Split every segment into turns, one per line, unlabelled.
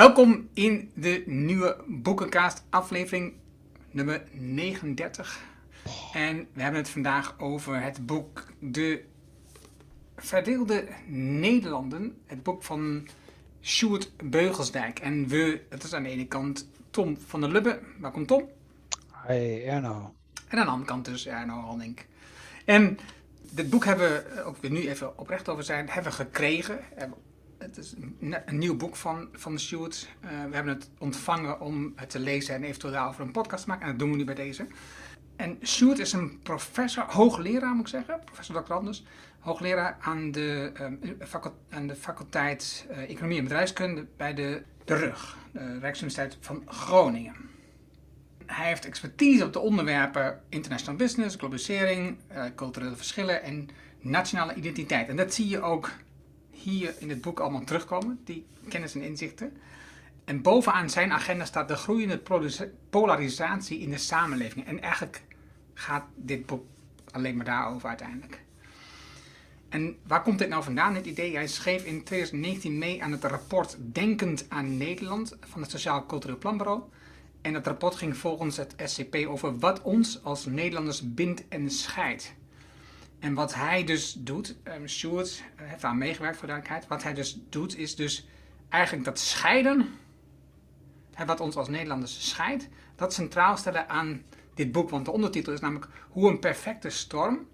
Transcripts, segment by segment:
Welkom in de nieuwe Boekenkaast aflevering nummer 39. En we hebben het vandaag over het boek De Verdeelde Nederlanden. Het boek van Sjoerd Beugelsdijk. En we, het is aan de ene kant Tom van der Lubbe. Welkom Tom.
Hey Erno.
En aan de andere kant dus Erno Hanning. En dit boek hebben we, ook weer nu even oprecht over zijn, hebben we gekregen. Het is een, een nieuw boek van, van Stuart. Uh, we hebben het ontvangen om het te lezen en eventueel daarover een podcast te maken. En dat doen we nu bij deze. En Stuart is een professor, hoogleraar moet ik zeggen, professor Dr. Anders, hoogleraar aan de, aan de faculteit uh, Economie en Bedrijfskunde bij de, de RUG, de Rijksuniversiteit van Groningen. Hij heeft expertise op de onderwerpen international business, globalisering, culturele verschillen en nationale identiteit. En dat zie je ook hier in het boek allemaal terugkomen, die kennis en inzichten. En bovenaan zijn agenda staat de groeiende polarisatie in de samenleving. En eigenlijk gaat dit boek alleen maar daarover uiteindelijk. En waar komt dit nou vandaan, dit idee? Hij schreef in 2019 mee aan het rapport Denkend aan Nederland van het Sociaal Cultureel Planbureau. En dat rapport ging volgens het SCP over wat ons als Nederlanders bindt en scheidt. En wat hij dus doet, um, Stuart heeft aan meegewerkt voor duidelijkheid. Wat hij dus doet is dus eigenlijk dat scheiden, wat ons als Nederlanders scheidt, dat centraal stellen aan dit boek. Want de ondertitel is namelijk Hoe een perfecte storm,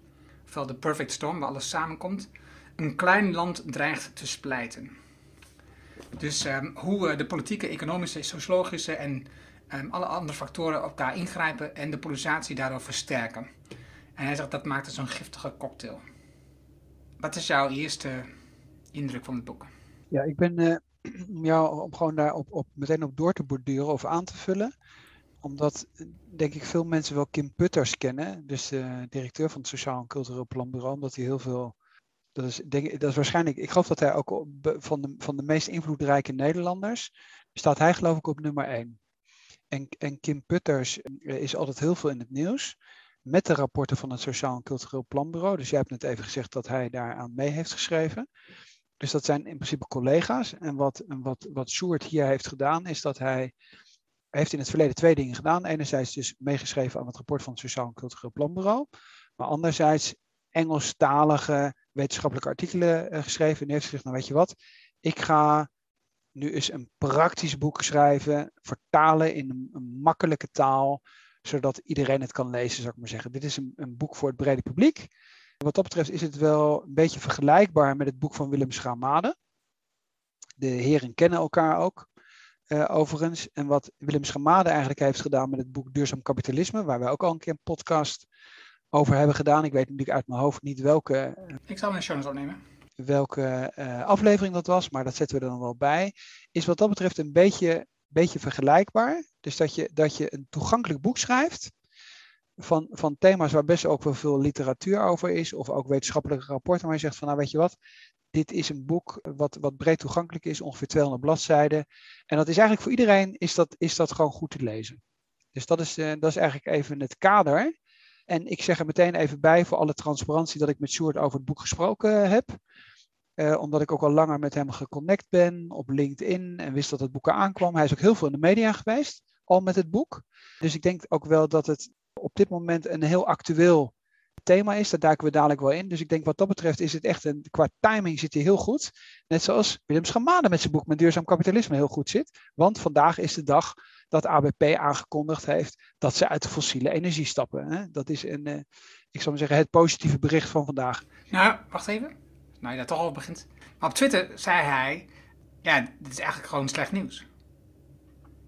ofwel de perfect storm waar alles samenkomt, een klein land dreigt te splijten. Dus um, hoe de politieke, economische, sociologische en um, alle andere factoren elkaar ingrijpen en de polarisatie daardoor versterken. En hij zegt dat maakt het zo'n giftige cocktail. Wat is jouw eerste indruk van het boek?
Ja, ik ben uh, ja, om gewoon daar op, op, meteen op door te borduren of aan te vullen. Omdat, denk ik, veel mensen wel Kim Putters kennen. Dus de directeur van het Sociaal en Cultureel Planbureau. Omdat hij heel veel... Dat is, denk, dat is waarschijnlijk... Ik geloof dat hij ook van de, van de meest invloedrijke Nederlanders... staat hij geloof ik op nummer 1. En, en Kim Putters eh, is altijd heel veel in het nieuws met de rapporten van het Sociaal en Cultureel Planbureau. Dus jij hebt net even gezegd dat hij daaraan mee heeft geschreven. Dus dat zijn in principe collega's. En wat, wat, wat Sjoerd hier heeft gedaan, is dat hij heeft in het verleden twee dingen gedaan. Enerzijds dus meegeschreven aan het rapport van het Sociaal en Cultureel Planbureau. Maar anderzijds Engelstalige wetenschappelijke artikelen uh, geschreven. En heeft gezegd, nou weet je wat, ik ga nu eens een praktisch boek schrijven, vertalen in een makkelijke taal, zodat iedereen het kan lezen, zou ik maar zeggen. Dit is een, een boek voor het brede publiek. Wat dat betreft is het wel een beetje vergelijkbaar met het boek van Willem Schamade. De heren kennen elkaar ook, uh, overigens. En wat Willem Schamade eigenlijk heeft gedaan met het boek Duurzaam Kapitalisme, waar wij ook al een keer een podcast over hebben gedaan. Ik weet natuurlijk uit mijn hoofd niet welke.
Uh, Ik zal een show opnemen.
Welke uh, aflevering dat was, maar dat zetten we er dan wel bij. Is wat dat betreft een beetje beetje vergelijkbaar. Dus dat je, dat je een toegankelijk boek schrijft van, van thema's waar best ook wel veel literatuur over is, of ook wetenschappelijke rapporten, waar je zegt van nou weet je wat, dit is een boek wat, wat breed toegankelijk is, ongeveer 200 bladzijden. En dat is eigenlijk voor iedereen is dat, is dat gewoon goed te lezen. Dus dat is, uh, dat is eigenlijk even het kader. En ik zeg er meteen even bij voor alle transparantie dat ik met Sjoerd over het boek gesproken heb. Uh, omdat ik ook al langer met hem geconnect ben op LinkedIn en wist dat het boek aankwam. Hij is ook heel veel in de media geweest, al met het boek. Dus ik denk ook wel dat het op dit moment een heel actueel thema is. Daar duiken we dadelijk wel in. Dus ik denk wat dat betreft is het echt een, qua timing zit hij heel goed. Net zoals Willem Schamade met zijn boek met duurzaam kapitalisme heel goed zit. Want vandaag is de dag dat ABP aangekondigd heeft dat ze uit de fossiele energie stappen. Hè? Dat is een, uh, ik zou maar zeggen, het positieve bericht van vandaag.
Nou, wacht even nou je daar toch al begint. Maar op Twitter zei hij, ja, dit is eigenlijk gewoon slecht nieuws.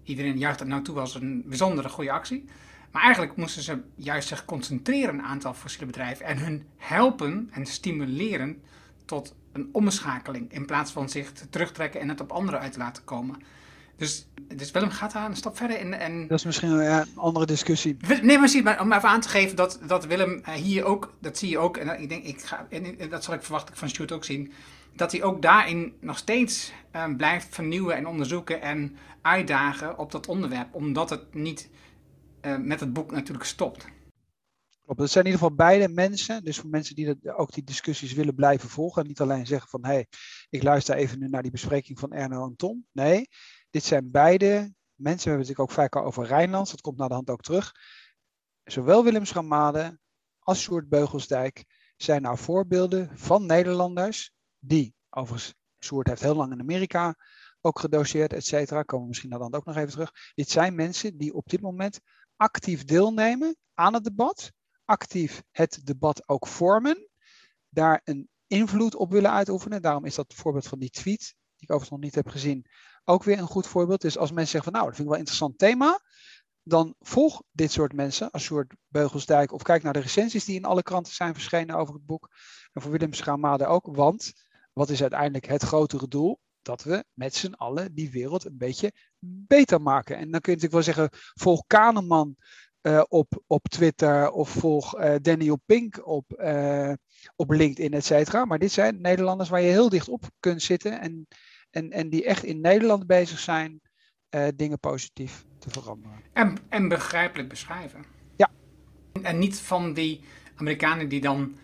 Iedereen juicht het nou toe als een bijzondere goede actie. Maar eigenlijk moesten ze juist zich concentreren een aantal fossiele bedrijven en hun helpen en stimuleren tot een omschakeling. In plaats van zich te terugtrekken en het op anderen uit te laten komen. Dus, dus Willem gaat daar een stap verder in. En...
Dat is misschien ja, een andere discussie.
Nee, maar, zie, maar om even aan te geven dat, dat Willem eh, hier ook, dat zie je ook, en ik denk, ik ga, en dat zal ik verwachten van Stuart ook zien, dat hij ook daarin nog steeds uh, blijft vernieuwen en onderzoeken en uitdagen op dat onderwerp, omdat het niet uh, met het boek natuurlijk stopt.
Klopt, het zijn in ieder geval beide mensen, dus voor mensen die dat, ook die discussies willen blijven volgen, en niet alleen zeggen van hé, hey, ik luister even nu naar die bespreking van Erno en Tom. Nee, dit zijn beide mensen, we hebben het natuurlijk ook vaak al over Rijnlands, dat komt naar de hand ook terug. Zowel Willem Schamade als Sjoerd Beugelsdijk zijn nou voorbeelden van Nederlanders die, overigens, Sjoerd heeft heel lang in Amerika ook gedoseerd, et cetera, komen we misschien naar dan ook nog even terug. Dit zijn mensen die op dit moment actief deelnemen aan het debat, actief het debat ook vormen, daar een invloed op willen uitoefenen. Daarom is dat voorbeeld van die tweet, die ik overigens nog niet heb gezien, ook weer een goed voorbeeld. Dus als mensen zeggen van nou, dat vind ik wel een interessant thema, dan volg dit soort mensen als soort Beugelsdijk of kijk naar de recensies die in alle kranten zijn verschenen over het boek. En voor Willem Schamade ook, want wat is uiteindelijk het grotere doel? Dat we met z'n allen die wereld een beetje beter maken. En dan kun je natuurlijk wel zeggen, volg Kahneman uh, op, op Twitter of volg uh, Daniel Pink op, uh, op LinkedIn, et cetera. Maar dit zijn Nederlanders waar je heel dicht op kunt zitten en, en, en die echt in Nederland bezig zijn dingen positief te veranderen.
En, en begrijpelijk beschrijven.
Ja.
En niet van die Amerikanen die dan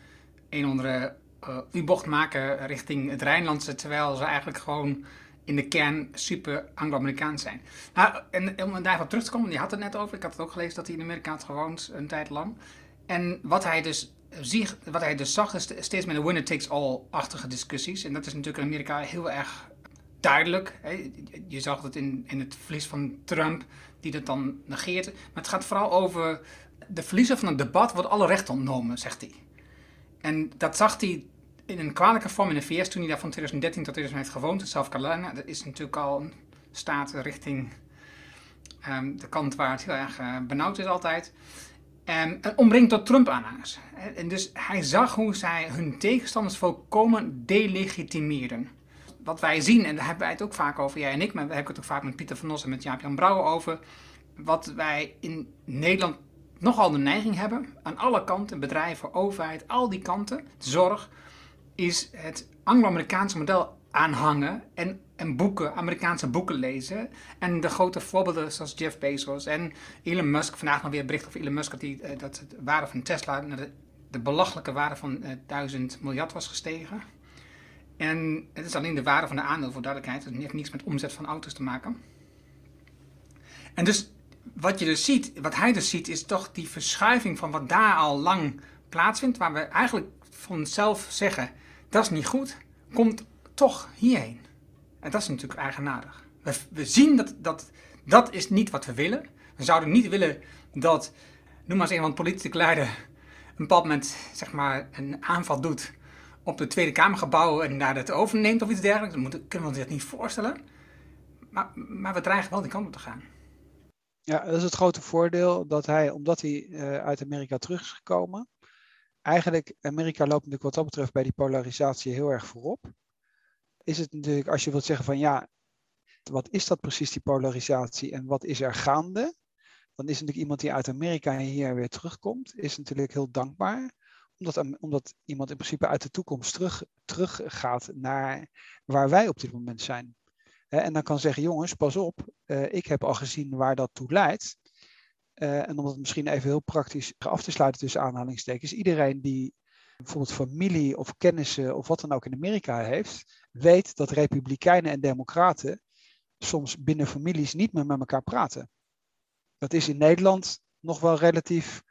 een andere uh, U-bocht maken richting het Rijnlandse, terwijl ze eigenlijk gewoon in de kern super Anglo-Amerikaans zijn. Nou, en om daarop terug te komen, die had het net over, ik had het ook gelezen dat hij in Amerika had gewoond een tijd lang. En wat hij dus zie, wat hij dus zag, is steeds meer de winner-takes-all-achtige discussies. En dat is natuurlijk in Amerika heel erg duidelijk. Hè. Je zag het in, in het verlies van Trump, die dat dan negeert. Maar het gaat vooral over de verliezer van het debat wordt alle rechten ontnomen, zegt hij. En dat zag hij in een kwalijke vorm in de VS toen hij daar van 2013 tot 2000 heeft gewoond in South Carolina. Dat is natuurlijk al een staat richting um, de kant waar het heel erg uh, benauwd is altijd. Um, en omringd door Trump-aanhangers. En dus hij zag hoe zij hun tegenstanders volkomen delegitimeren. Wat wij zien, en daar hebben wij het ook vaak over, jij en ik, maar we hebben het ook vaak met Pieter van Os en met Jaap-Jan Brouwer over. Wat wij in Nederland nogal de neiging hebben, aan alle kanten, bedrijven, overheid, al die kanten, zorg, is het Anglo-Amerikaanse model aanhangen en, en boeken, Amerikaanse boeken lezen. En de grote voorbeelden zoals Jeff Bezos en Elon Musk, vandaag nog weer bericht over Elon Musk dat, die, eh, de waarde van Tesla naar de, de belachelijke waarde van uh, eh, 1000 miljard was gestegen. En het is alleen de waarde van de aandeel voor duidelijkheid. Het heeft niets met omzet van auto's te maken. En dus wat je dus ziet, wat hij dus ziet, is toch die verschuiving van wat daar al lang plaatsvindt, waar we eigenlijk van onszelf zeggen, dat is niet goed, komt toch hierheen. En dat is natuurlijk eigenaardig. We, we zien dat, dat dat is niet wat we willen. We zouden niet willen dat, noem maar eens een van politieke leider, een bepaald moment zeg maar, een aanval doet op de Tweede Kamergebouw en daar het overneemt of iets dergelijks. Kunnen we ons dat niet voorstellen. Maar, maar we dreigen wel die kant op te gaan.
Ja, dat is het grote voordeel dat hij, omdat hij uh, uit Amerika terug is gekomen, eigenlijk, Amerika loopt natuurlijk wat dat betreft bij die polarisatie heel erg voorop. Is het natuurlijk, als je wilt zeggen van ja, wat is dat precies, die polarisatie en wat is er gaande? Dan is natuurlijk iemand die uit Amerika hier weer terugkomt, is natuurlijk heel dankbaar. Omdat, omdat iemand in principe uit de toekomst terug, terug gaat naar waar wij op dit moment zijn. En dan kan zeggen, jongens, pas op, eh, ik heb al gezien waar dat toe leidt. Uh, en om het misschien even heel praktisch af te sluiten tussen aanhalingstekens. Iedereen die bijvoorbeeld familie of kennissen of wat dan ook in Amerika heeft, weet dat republikeinen en democraten soms binnen families niet meer met elkaar praten. Dat is in Nederland nog wel relatief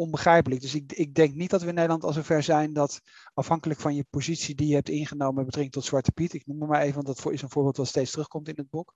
onbegrijpelijk. Dus ik, ik denk niet dat we in Nederland al zover zijn dat afhankelijk van je positie die je hebt ingenomen met betrekking tot Zwarte Piet, ik noem het maar even, want dat is een voorbeeld wat steeds terugkomt in het boek,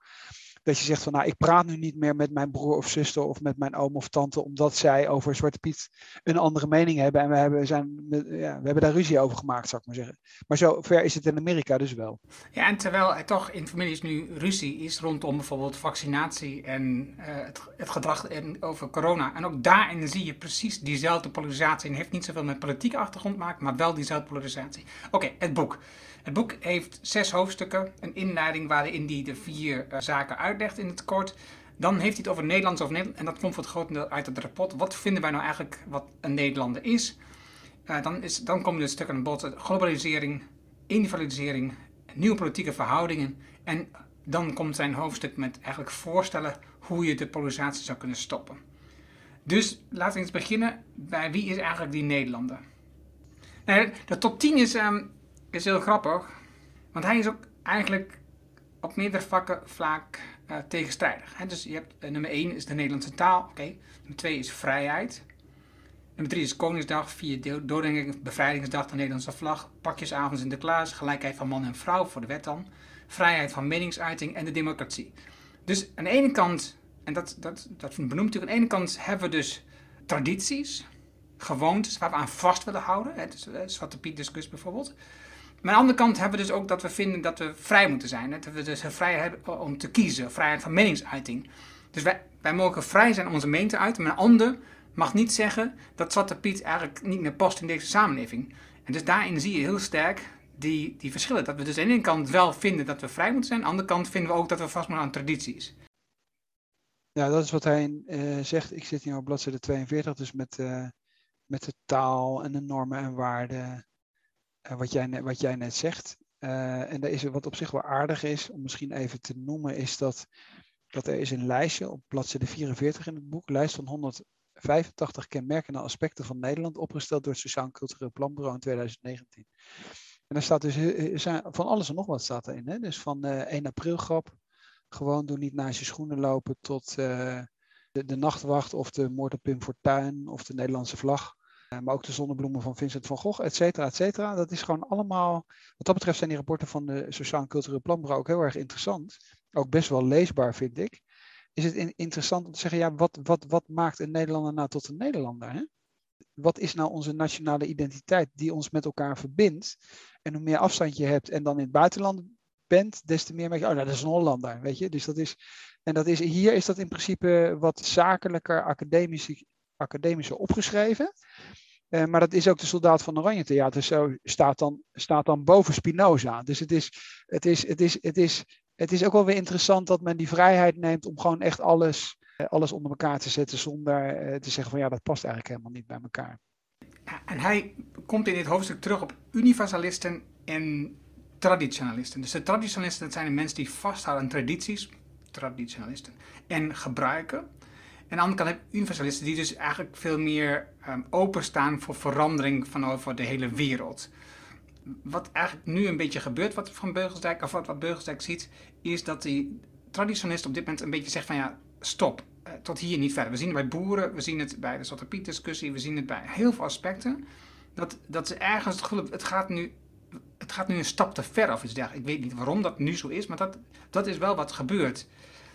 dat je zegt van nou, ik praat nu niet meer met mijn broer of zuster of met mijn oom of tante, omdat zij over Zwarte Piet een andere mening hebben. En we hebben, zijn, ja, we hebben daar ruzie over gemaakt, zou ik maar zeggen. Maar zover is het in Amerika dus wel.
Ja, en terwijl er toch in families nu ruzie is rondom bijvoorbeeld vaccinatie en uh, het, het, gedrag in, over corona. En ook daarin zie je precies diezelfde polarisatie. En heeft niet zoveel met politieke achtergrond te maken, maar wel diezelfde polarisatie. Oké, het boek. Het boek heeft zes hoofdstukken, een inleiding waarin hij de vier uh, zaken uitlegt in het kort. Dan heeft hij het over Nederlands of Nederland, en dat komt voor het groot deel uit het rapport. Wat vinden wij nou eigenlijk wat een Nederlander is? Uh, dan, is dan komen de stukken aan bod: globalisering, individualisering, nieuwe politieke verhoudingen. En dan komt zijn hoofdstuk met eigenlijk voorstellen hoe je de polarisatie zou kunnen stoppen. Dus laten we eens beginnen bij wie is eigenlijk die Nederlander? Nou, de top 10 is um, is heel grappig. Want hij is ook eigenlijk op meerdere vakken vaak uh, tegenstrijdig. Dus je hebt nummer 1 is de Nederlandse taal. Nummer 2 is vrijheid. Nummer 3 is Koningsdag, 4 doordenking, bevrijdingsdag, de Nederlandse vlag, pakjesavond Sinterklaas, gelijkheid van man en vrouw voor de wet dan, vrijheid van meningsuiting en de democratie. Dus aan de ene kant, en dat, dat, dat benoemt natuurlijk, aan de ene kant hebben we dus tradities, gewoontes waar we aan vast willen houden. Hè, dus, Zwarte Piet discussie bijvoorbeeld. Maar aan de andere kant hebben we dus ook dat we vinden dat we vrij moeten zijn. Hè? Dat we dus vrijheid hebben om te kiezen, vrijheid van meningsuiting. Dus wij, wij mogen vrij zijn om onze mening te uiten, maar een ander mag niet zeggen dat Zwarte Piet eigenlijk niet meer past in deze samenleving. En dus daarin zie je heel sterk die, die verschillen. Dat we dus aan de ene kant wel vinden dat we vrij moeten zijn, aan de andere kant vinden we ook dat we vast moeten aan tradities.
Ja, dat is wat hij uh, zegt. Ik zit hier op bladzijde 42, dus met, uh, met de taal en de normen en waarden. Uh, wat, jij, wat jij net zegt. en daar is wat op zich wel aardig is, om misschien even te noemen, is dat, dat er is een lijstje op bladzijde 44 in het boek, lijst van 185 kenmerkende aspecten van Nederland, opgesteld door het Sociaal en Cultureel Planbureau in 2019. En daar staat dus van alles en nog wat staat erin. Hè? Dus van 1 april grap, gewoon doen, niet naast je schoenen lopen, tot uh, de, de, nachtwacht of de moord op Pim Fortuyn of de Nederlandse vlag. Uh, maar ook de zonnebloemen van Vincent van Gogh, et cetera, et cetera. Dat is gewoon allemaal, wat dat betreft zijn die rapporten van de Sociaal en Cultureel Planbureau ook heel erg interessant. Ook best wel leesbaar, vind ik. Is het in, interessant om te zeggen, ja, wat, wat, wat maakt een Nederlander nou tot een Nederlander? Hè? Wat is nou onze nationale identiteit die ons met elkaar verbindt? En hoe meer afstand je hebt en dan in het buitenland bent, des te meer merk je, oh, nou, dat is een Hollander, weet je. Dus dat is, en dat is, hier is dat in principe wat zakelijker, academisch, academischer opgeschreven. Uh, maar dat is ook de soldaat van Oranje Theater. Zo staat dan, staat dan boven Spinoza. Dus het is, het, is, het, is, het, is, het is ook wel weer interessant dat men die vrijheid neemt om gewoon echt alles, uh, alles onder elkaar te zetten. Zonder uh, te zeggen van ja, dat past eigenlijk helemaal niet bij elkaar.
En hij komt in dit hoofdstuk terug op universalisten en traditionalisten. Dus de traditionalisten, dat zijn de mensen die vasthouden aan tradities, traditionalisten, en gebruiken. En aan de andere kant heb je universalisten die dus eigenlijk veel meer um, openstaan voor verandering van over de hele wereld. Wat eigenlijk nu een beetje gebeurt, wat van Beugelsdijk, of wat, wat ziet, is dat die traditionalist op dit moment een beetje zegt van ja, stop, uh, tot hier niet verder. We zien het bij boeren, we zien het bij de Zwarte Piet discussie, we zien het bij heel veel aspecten. Dat, dat ze ergens het gevoel het gaat nu het gaat nu een stap te ver of iets dergelijks. Ik weet niet waarom dat nu zo is, maar dat, dat is wel wat gebeurt.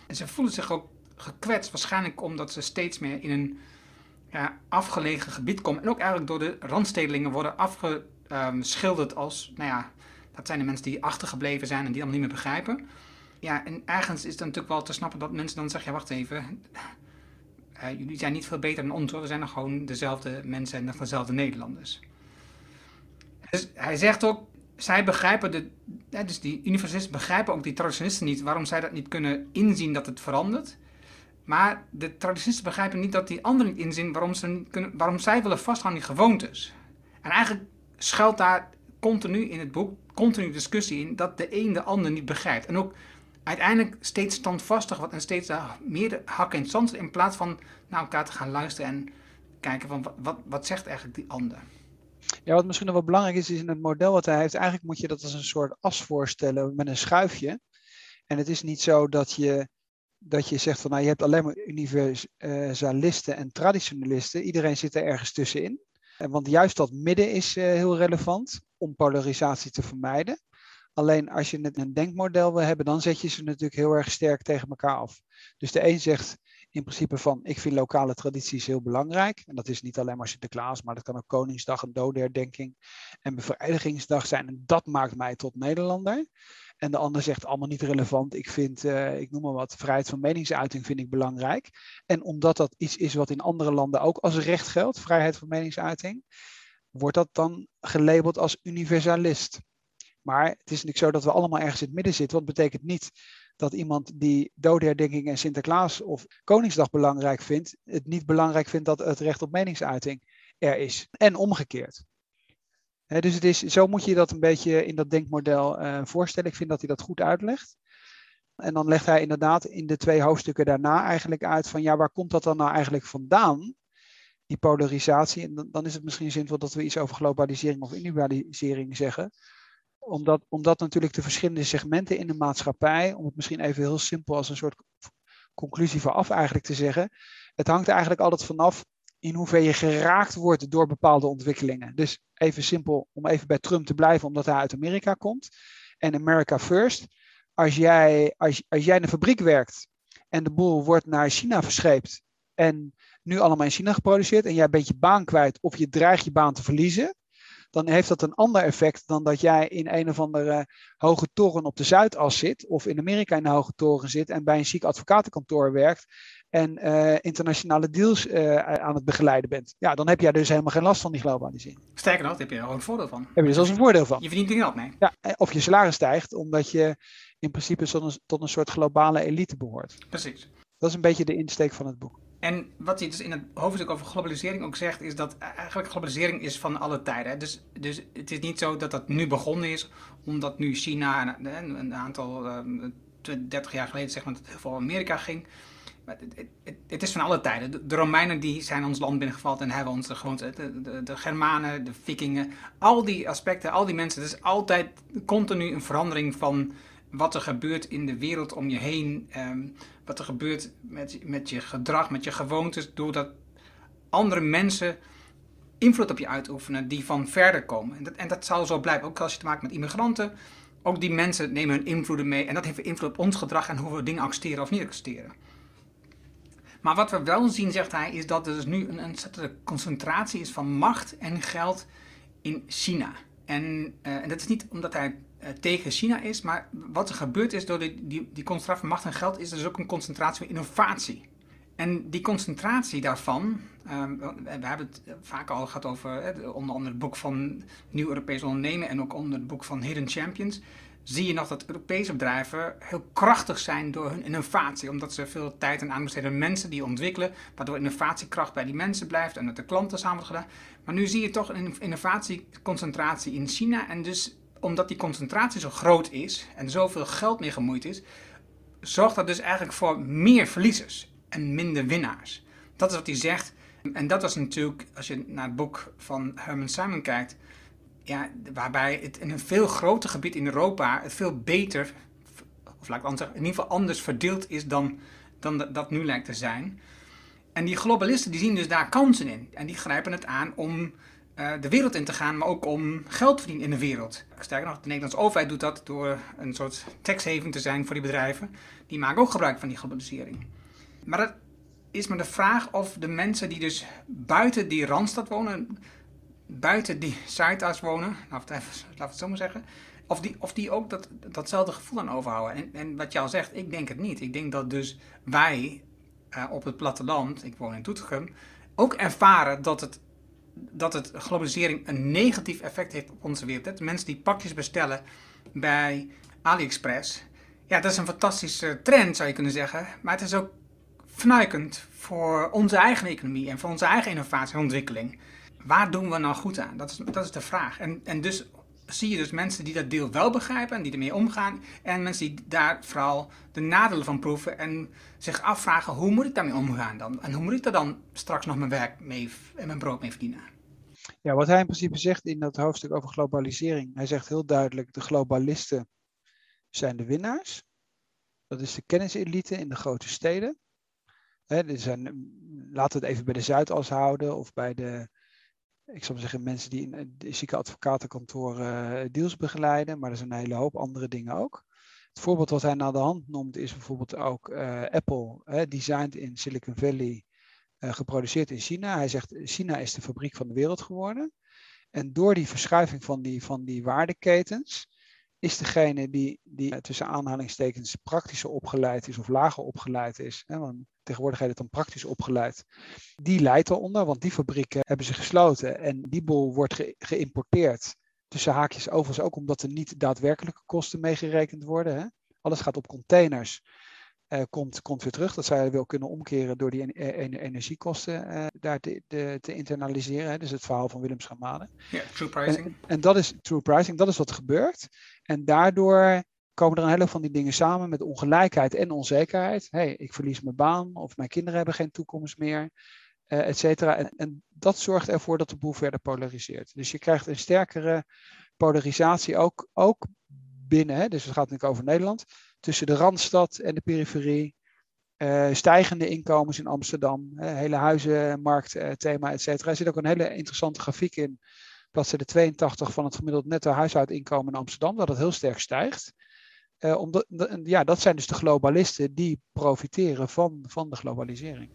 En ze voelen zich ook gekwetst, waarschijnlijk omdat ze steeds meer in een ja, afgelegen gebied komen. En ook eigenlijk door de randstedelingen worden afgeschilderd als, nou ja, dat zijn de mensen die achtergebleven zijn en die allemaal niet meer begrijpen. Ja, en ergens is het natuurlijk wel te snappen dat mensen dan zeggen, ja wacht even, uh, jullie zijn niet veel beter dan ons hoor, we zijn nog gewoon dezelfde mensen en dezelfde Nederlanders. Dus hij zegt ook, zij begrijpen, de, dus die universalisten begrijpen ook die traditionalisten niet, waarom zij dat niet kunnen inzien dat het verandert. Maar de traditionalisten begrijpen niet dat die anderen niet inzien waarom, ze kunnen, waarom zij willen vasthouden aan die gewoontes. En eigenlijk schuilt daar continu in het boek, continu discussie in, dat de een de ander niet begrijpt. En ook uiteindelijk steeds standvastig wordt en steeds meer hakken in in plaats van naar elkaar te gaan luisteren en kijken van wat, wat, wat zegt eigenlijk die ander.
Ja, wat misschien nog wel belangrijk is, is in het model wat hij heeft, eigenlijk moet je dat als een soort as voorstellen met een schuifje. En het is niet zo dat je, dat je zegt van nou je hebt alleen maar universalisten en traditionalisten. Iedereen zit er ergens tussenin. Want juist dat midden is uh, heel relevant om polarisatie te vermijden. Alleen als je een denkmodel wil hebben, dan zet je ze natuurlijk heel erg sterk tegen elkaar af. Dus de een zegt in principe van, ik vind lokale tradities heel belangrijk. En dat is niet alleen maar Sinterklaas, maar dat kan ook Koningsdag en dodenherdenking en bevrijdigingsdag zijn. En dat maakt mij tot Nederlander. En de ander zegt allemaal niet relevant. Ik vind, uh, ik noem maar wat, vrijheid van meningsuiting vind ik belangrijk. En omdat dat iets is wat in andere landen ook als recht geldt, vrijheid van meningsuiting, wordt dat dan gelabeld als universalist. Maar het is natuurlijk zo dat we allemaal ergens in het midden zitten. Wat betekent niet dat iemand die dodenherdenking en Sinterklaas of Koningsdag belangrijk vindt, het niet belangrijk vindt dat het recht op meningsuiting er is. En omgekeerd. dus het is, zo moet je dat een beetje in dat denkmodel uh, voorstellen. Ik vind dat hij dat goed uitlegt. En dan legt hij inderdaad in de twee hoofdstukken daarna eigenlijk uit van ja, waar komt dat dan nou eigenlijk vandaan? Die polarisatie. En dan, dan is het misschien zinvol dat we iets over globalisering of individualisering zeggen. Omdat, omdat natuurlijk de verschillende segmenten in de maatschappij, om het misschien even heel simpel als een soort conclusie vooraf eigenlijk te zeggen, het hangt eigenlijk altijd vanaf in hoeverre je geraakt wordt door bepaalde ontwikkelingen. Dus even simpel, om even bij Trump te blijven, omdat hij uit Amerika komt. En America First. Als jij, als, als jij in een fabriek werkt en de boel wordt naar China verscheept en nu allemaal in China geproduceerd en jij bent je baan kwijt of je dreigt je baan te verliezen, dan heeft dat een ander effect dan dat jij in een of andere hoge toren op de Zuidas zit, of in Amerika in een hoge toren zit en bij een ziek advocatenkantoor werkt en uh, internationale deals uh, aan het begeleiden bent. Ja, dan heb jij dus helemaal geen last van die globalisering.
Sterker nog, daar heb je er gewoon een voordeel van.
Heb je dus als een voordeel van.
Je verdient er geld mee.
Ja, of je salaris stijgt, omdat je in principe tot een, tot een soort globale elite behoort.
Precies.
Dat is een beetje de insteek van het boek.
En wat hij dus in het hoofdstuk over globalisering ook zegt, is dat eigenlijk globalisering is van alle tijden. Dus, dus het is niet zo dat dat nu begonnen is, omdat nu China een, een aantal, um, 30 jaar geleden zeg maar, voor Amerika ging. Het, het, het, is van alle tijden. De, Romeinen die zijn ons land binnengevallen en hebben gewoonte. De, de, de, Germanen, de Vikingen, al die aspecten, al die mensen. Het is altijd continu een verandering van wat er gebeurt in de wereld om je heen. Um, wat er gebeurt met, met je gedrag, met je gewoontes. Doordat andere mensen invloed op je uitoefenen die van verder komen. En dat, en dat zal zo blijven. Ook als je te maken met immigranten. Ook die mensen nemen hun invloeden mee. En dat heeft invloed op ons gedrag en hoe we dingen accepteren of niet accepteren. Maar wat we wel zien, zegt hij, is dat er dus nu een ontzettende concentratie is van macht en geld in China. En, uh, en dat is niet omdat hij tegen China is, maar wat er gebeurd is door die, die, die concentratie van macht en geld, is dus ook een concentratie van innovatie. En die concentratie daarvan, um, we hebben het vaak al gehad over eh, onder andere het boek van Nieuw Europees Ondernemen en ook onder het boek van Hidden Champions zie je nog dat Europese bedrijven heel krachtig zijn door hun innovatie. Omdat ze veel tijd en aandacht besteden aan mensen die ontwikkelen, waardoor innovatiekracht bij die mensen blijft en met de klanten samen wordt gedaan. Maar nu zie je toch een innovatieconcentratie in China. En dus omdat die concentratie zo groot is en zoveel geld mee gemoeid is, zorgt dat dus eigenlijk voor meer verliezers en minder winnaars. Dat is wat hij zegt. En dat was natuurlijk, als je naar het boek van Herman Simon kijkt, ja, waarbij het in een veel groter gebied in Europa het veel beter, of laat ik anders zeggen, in ieder geval anders verdeeld is dan, dan dat, nu lijkt te zijn. En die globalisten die zien dus daar kansen in. En die grijpen het aan om de wereld in te gaan, maar ook om geld te verdienen in de wereld. Sterker nog, de Nederlandse overheid doet dat door een soort taxhaven te zijn voor die bedrijven. Die maken ook gebruik van die globalisering. Maar dat is maar de vraag of de mensen die dus buiten die randstad wonen, buiten die Zuidas wonen, even, laat het zo maar zeggen, of die, of die ook dat, datzelfde gevoel aan overhouden. En, en wat je al zegt, ik denk het niet. Ik denk dat dus wij uh, op het platteland, ik woon in Doetinchem, ook ervaren dat het, dat het globalisering een negatief effect heeft op onze wereld. Mensen die pakjes bestellen bij AliExpress, ja, dat is een fantastische trend zou je kunnen zeggen, maar het is ook fnuikend voor onze eigen economie en voor onze eigen innovatie en ontwikkeling waar doen we nou goed aan? Dat is, dat is de vraag. En, en dus zie je dus mensen die dat deel wel begrijpen en die ermee omgaan. En mensen die daar vooral de nadelen van proeven en zich afvragen hoe moet ik daarmee omgaan dan? En hoe moet ik daar dan straks nog mijn werk mee en mijn brood mee verdienen?
Ja, wat hij in principe zegt in dat hoofdstuk over globalisering. Hij zegt heel duidelijk, de globalisten zijn de winnaars. Dat is de kenniselite in de grote steden. er zijn, laten we het even bij de Zuidas houden of bij de ik zou zeggen, mensen die in de zieke advocatenkantoren uh, deals begeleiden, maar er zijn een hele hoop andere dingen ook. Het voorbeeld wat hij naar de hand noemt is bijvoorbeeld ook uh, Apple, uh, designed in Silicon Valley, geproduceerd in China. Hij zegt, China is de fabriek van de wereld geworden. En door die verschuiving van die, van die waardeketens, is degene die, die tussen aanhalingstekens praktischer opgeleid is of lager opgeleid is, hè, tegenwoordig heet het dan praktisch opgeleid, die leidt eronder, want die fabrieken hebben ze gesloten en die boel wordt ge geïmporteerd. Tussen haakjes overigens ook omdat er niet daadwerkelijke kosten meegerekend worden. Hè. Alles gaat op containers. Uh, komt, komt weer terug. Dat zou je wel kunnen omkeren door die energiekosten uh, daar te, de, te internaliseren. Hè. Dus het verhaal van Willem Schamade.
Ja, true pricing.
En, en, dat is true pricing, dat is wat gebeurt. En daardoor komen er een hele van die dingen samen met ongelijkheid en onzekerheid. hey, ik verlies mijn baan of mijn kinderen hebben geen toekomst meer, uh, et cetera. En, en, dat zorgt ervoor dat de boel verder polariseert. Dus je krijgt een sterkere polarisatie ook, ook binnen, hè, dus het gaat natuurlijk over Nederland, tussen de Randstad en de periferie. Uh, stijgende inkomens in Amsterdam, uh, hele huizenmarkt uh, thema, et cetera. Er zit ook een hele interessante grafiek in, bladzijde 82 van het gemiddeld netto huishoudinkomen in Amsterdam, dat het heel sterk stijgt. Omdat, ja, dat zijn dus de globalisten die profiteren van, van de globalisering.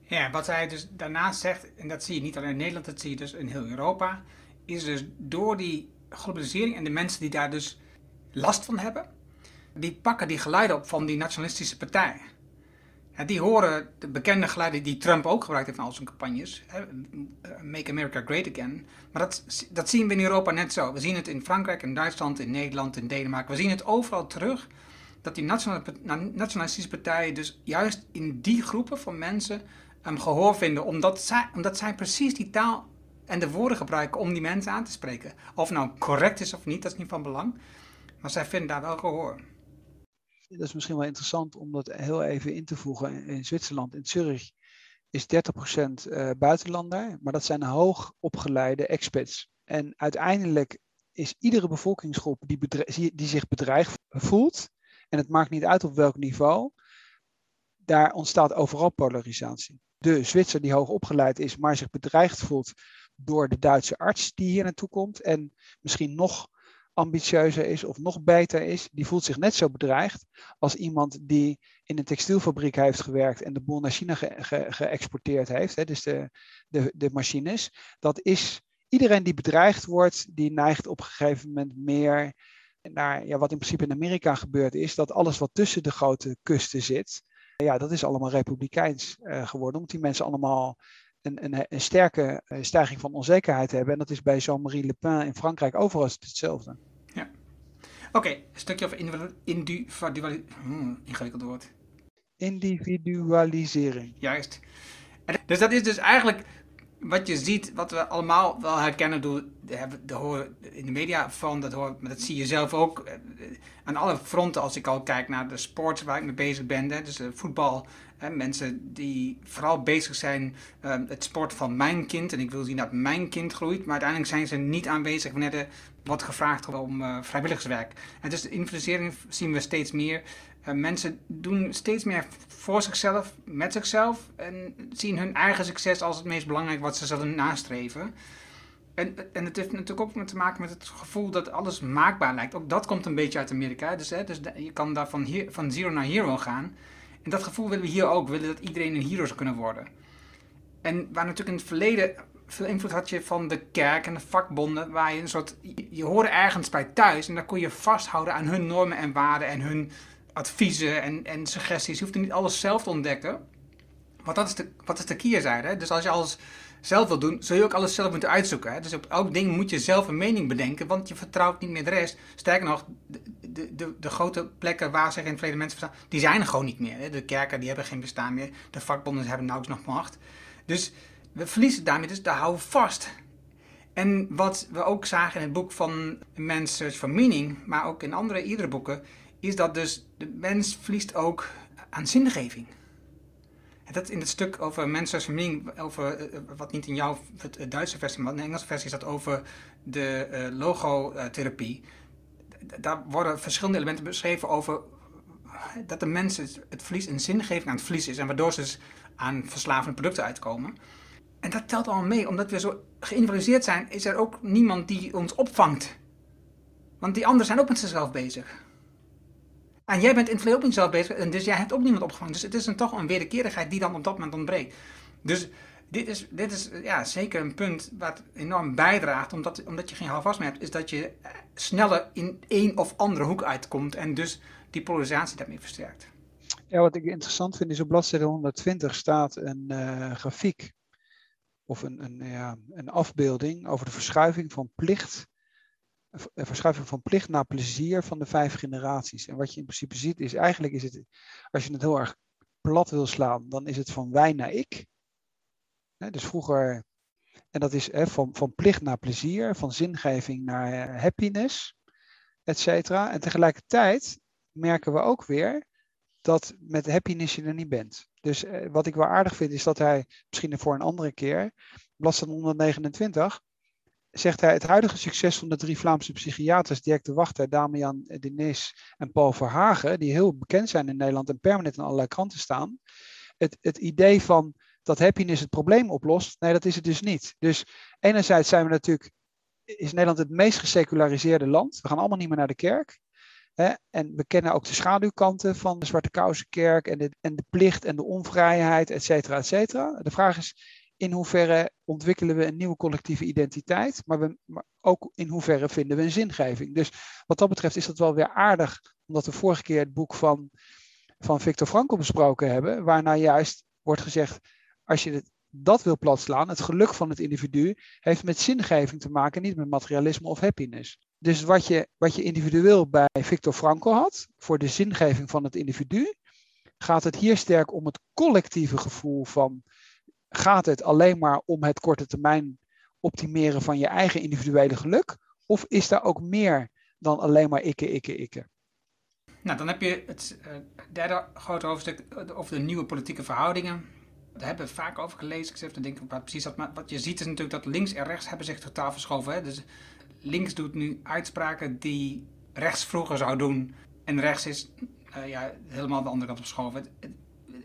Ja, wat hij dus daarnaast zegt, en dat zie je niet alleen in Nederland, dat zie je dus in heel Europa, is dus door die globalisering en de mensen die daar dus last van hebben, die pakken die geluiden op van die nationalistische partijen. Die horen de bekende geluiden die Trump ook gebruikt heeft in al zijn campagnes. Make America Great Again. Maar dat, dat zien we in Europa net zo. We zien het in Frankrijk, in Duitsland, in Nederland, in Denemarken. We zien het overal terug. Dat die nationalistische partijen dus juist in die groepen van mensen gehoor vinden. Omdat zij, omdat zij precies die taal en de woorden gebruiken om die mensen aan te spreken. Of nou correct is of niet, dat is niet van belang. Maar zij vinden daar wel gehoor.
Dat is misschien wel interessant om dat heel even in te voegen. In Zwitserland, in Zurich, is 30% uh, buitenlander, maar dat zijn hoog opgeleide expats. En uiteindelijk is iedere bevolkingsgroep die, die zich bedreigd voelt, en het maakt niet uit op welk niveau, daar ontstaat overal polarisatie. De Zwitser die hoog opgeleid is, maar zich bedreigd voelt door de Duitse arts die hier naartoe komt en misschien nog ambitieuzer is of nog beter is, die voelt zich net zo bedreigd als iemand die in een textielfabriek heeft gewerkt en de boel naar China geëxporteerd heeft, hè, dus de, de, de machines. Dat is iedereen die bedreigd wordt, die neigt op een gegeven moment meer naar ja, wat in principe in Amerika gebeurd is, dat alles wat tussen de grote kusten zit, ja, dat is allemaal republikeins uh, geworden, omdat die mensen allemaal een, een, een sterke uh, stijging van onzekerheid hebben. En dat is bij Jean-Marie Le Pen in Frankrijk overal hetzelfde.
Ja. Oké, een stukje over individualisering. Hmm, ingewikkeld woord.
Individualisering.
Juist. dus dat is dus eigenlijk wat je ziet, wat we allemaal wel herkennen, door, de horen in de media van, dat, hoor, maar dat zie je zelf ook eh, aan alle fronten als ik al kijk naar de sports waar ik mee bezig ben. Hè, dus voetbal, mensen die vooral bezig zijn uh, het sport van mijn kind. En ik wil zien dat mijn kind groeit, maar uiteindelijk zijn ze niet aanwezig wanneer er wordt gevraagd om uh, vrijwilligerswerk. En dus de investering zien we steeds meer. Uh, mensen doen steeds meer voor zichzelf, met zichzelf. En zien hun eigen succes als het meest belangrijk wat ze zullen nastreven. En, en het heeft natuurlijk ook te maken met het gevoel dat alles maakbaar lijkt. Ook dat komt een beetje uit Amerika. Dus, hè, dus je kan daar van, hier, van zero naar hero gaan. En dat gevoel willen we hier ook. Willen dat iedereen een hero zou kunnen worden. En waar natuurlijk in het verleden veel invloed had je van de kerk en de vakbonden. Waar je een soort. Je hoorde ergens bij thuis. En daar kon je vasthouden aan hun normen en waarden. En hun adviezen en, en suggesties. Je hoeft niet alles zelf te ontdekken. Want dat is de, wat is de keerzijde. Dus als je alles zelf wil doen, zul je ook alles zelf moeten uitzoeken. Hè? Dus op elk ding moet je zelf een mening bedenken, want je vertrouwt niet meer de rest. Sterker nog, de, de, de, de grote plekken waar zich in het verleden mensen verstaan, die zijn er gewoon niet meer. Hè? De kerken die hebben geen bestaan meer, de vakbonden hebben nauwelijks nog macht. Dus we verliezen daarmee, dus houden we vast. En wat we ook zagen in het boek van Man's Search for Meaning, maar ook in andere iedere boeken, is dat dus de mens verliest ook aan zingeving. Dat in het stuk over mensensverming, over eh, wat niet in jouw Duitse versie, maar in de Engelse versie is dat over de uh, logotherapie. Daar worden verschillende elementen beschreven over dat de mens het verlies een zingeving aan het verliezen is en waardoor ze dus aan verslavende producten uitkomen. En dat telt allemaal mee, omdat we zo geïndividualiseerd zijn, is er ook niemand die ons opvangt. Want die anderen zijn ook met zichzelf bezig. En jij bent in het ook niet zelf bezig, en dus jij hebt ook niemand opgevangen. Dus het is een, toch een wederkerigheid die dan op dat moment ontbreekt. Dus dit is, dit is ja, zeker een punt wat enorm bijdraagt, omdat, omdat je geen houvast meer hebt, is dat je eh, sneller in één of andere hoek uitkomt en dus die polarisatie daarmee versterkt.
Ja, wat ik interessant vind is op bladzijde 120 staat een uh, grafiek of een, een, ja, een afbeelding over de verschuiving van plicht verschuiving van plicht naar plezier van de vijf generaties. En wat je in principe ziet is eigenlijk is het, als je het heel erg plat wil slaan, dan is het van wij naar ik. Dus vroeger, en dat is van, van plicht naar plezier, van zingeving naar eh, happiness, et cetera. En tegelijkertijd merken we ook weer dat met happiness je er niet bent. Dus eh, wat ik wel aardig vind is dat hij, misschien voor een andere keer, bladzijde 129, zegt hij, het huidige succes van de drie Vlaamse psychiaters, Dirk de Wachter, Damian Denis en Paul Verhagen, die heel bekend zijn in Nederland en permanent in allerlei kranten staan, het, het idee van dat happiness het probleem oplost, nee, dat is het dus niet. Dus enerzijds zijn we natuurlijk, is Nederland het meest geseculariseerde land. We gaan allemaal niet meer naar de kerk. Hè? En we kennen ook de schaduwkanten van de Zwarte Kousenkerk en de, en de plicht en de onvrijheid, et cetera, et cetera. De vraag is, in hoeverre ontwikkelen we een nieuwe collectieve identiteit, maar, we, ook in hoeverre vinden we een zingeving. Dus wat dat betreft is dat wel weer aardig, omdat we vorige keer het boek van, van Victor Frankl besproken hebben, waarna juist wordt gezegd, als je dat wil platslaan, het geluk van het individu heeft met zingeving te maken, niet met materialisme of happiness. Dus wat je, wat je individueel bij Victor Frankl had, voor de zingeving van het individu, gaat het hier sterk om het collectieve gevoel van gaat het alleen maar om het korte termijn optimeren van je eigen individuele geluk? Of is daar ook meer dan alleen maar ikke, ikke, ikke?
Nou, dan heb je het uh, derde grote hoofdstuk over de nieuwe politieke verhoudingen. Daar hebben we vaak over gelezen. Ik zit te denken wat precies dat. Maar wat je ziet is natuurlijk dat links en rechts hebben zich totaal verschoven. Hè? Dus links doet nu uitspraken die rechts vroeger zou doen. En rechts is uh, ja, helemaal de andere kant op verschoven. Het, het,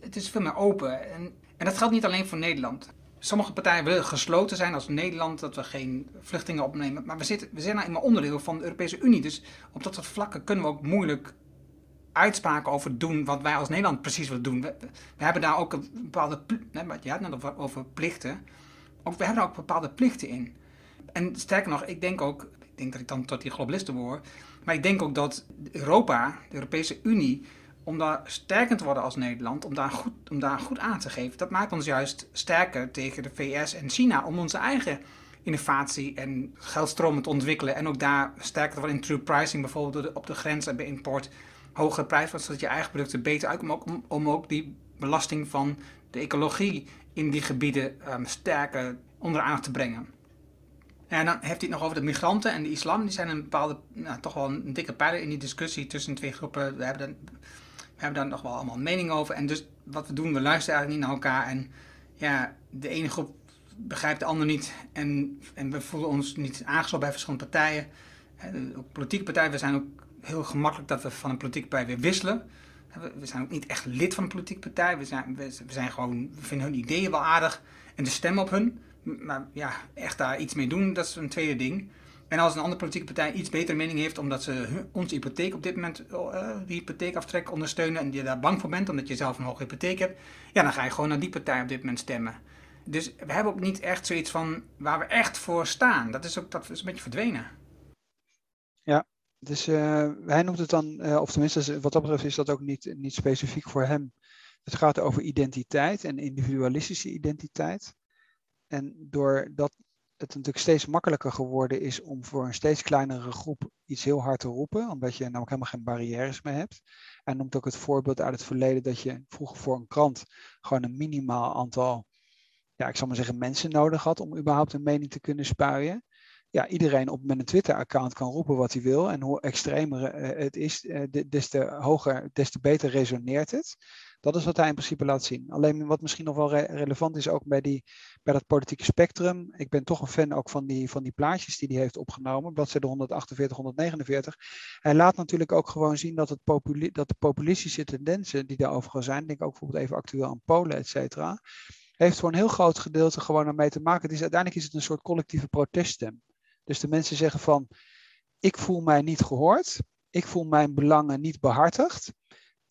het, is veel meer open. En en dat geldt niet alleen voor Nederland. Sommige partijen willen gesloten zijn als Nederland, dat we geen vluchtelingen opnemen. Maar we, zitten, we zijn nou eenmaal onderdeel van de Europese Unie. Dus op dat soort vlakken kunnen we ook moeilijk uitspraken over doen wat wij als Nederland precies willen doen. We, hebben daar ook een bepaalde. Je had net over, over plichten. Ook, we hebben daar ook bepaalde plichten in. En sterker nog, ik denk ook. Ik denk dat ik dan tot die globalisten behoor. Maar ik denk ook dat Europa, de Europese Unie om daar sterker te worden als Nederland, om daar, goed, om daar goed aan te geven, dat maakt ons juist sterker tegen de VS en China om onze eigen innovatie en geldstromen te ontwikkelen. En ook daar sterker te worden in true pricing, bijvoorbeeld op de grens en bij import hogere prijs, zodat je eigen producten beter uitkomen, om, om ook die belasting van de ecologie in die gebieden um, sterker onder aandacht te brengen. En dan heeft hij het nog over de migranten en de islam. Die zijn een bepaalde, nou, toch wel een dikke pijler in die discussie tussen twee groepen. We hebben we hebben daar nog wel allemaal mening over. En dus wat we doen, we luisteren eigenlijk niet naar elkaar. En ja, de ene groep begrijpt de ander niet. En, en we voelen ons niet aangesloten bij verschillende partijen. Ook politieke partijen, we zijn ook heel gemakkelijk dat we van een politieke partij weer wisselen. We zijn ook niet echt lid van een politieke partij. We zijn, we, zijn gewoon, we vinden hun ideeën wel aardig en de stem op hun. Maar ja, echt daar iets mee doen, dat is een tweede ding. En als een andere politieke partij iets betere mening heeft, omdat ze onze hypotheek op dit moment, uh, die hypotheekaftrek ondersteunen en je daar bang voor bent, omdat je zelf een hoge hypotheek hebt, ja, dan ga je gewoon naar die partij op dit moment stemmen. Dus we hebben ook niet echt zoiets van waar we echt voor staan. Dat is ook dat is een beetje verdwenen.
Ja, dus uh, hij noemt het dan, uh, of tenminste wat dat betreft is dat ook niet, niet specifiek voor hem. Het gaat over identiteit en individualistische identiteit. En door dat het natuurlijk steeds makkelijker geworden is om voor een steeds kleinere groep iets heel hard te roepen, omdat je namelijk helemaal geen barrières meer hebt. En noemt ook het voorbeeld uit het verleden dat je vroeger voor een krant gewoon een minimaal aantal, ja, ik zal maar zeggen, mensen nodig had om überhaupt een mening te kunnen spuien. Ja, iedereen op met een Twitter-account kan roepen wat hij wil. En hoe extremer eh, het is, eh, des te hoger, des te beter resoneert het. Dat is wat hij in principe laat zien. Alleen wat misschien nog wel relevant is ook bij, die, bij dat politieke spectrum. Ik ben toch een fan ook van die, van die plaatjes die hij heeft opgenomen. Bladzijde 148, 149. Hij laat natuurlijk ook gewoon zien dat, het dat de populistische tendensen die daarover zijn. Denk ook bijvoorbeeld even actueel aan Polen, et cetera. Heeft voor een heel groot gedeelte gewoon ermee te maken. Uiteindelijk is het een soort collectieve proteststem. Dus de mensen zeggen van, ik voel mij niet gehoord. Ik voel mijn belangen niet behartigd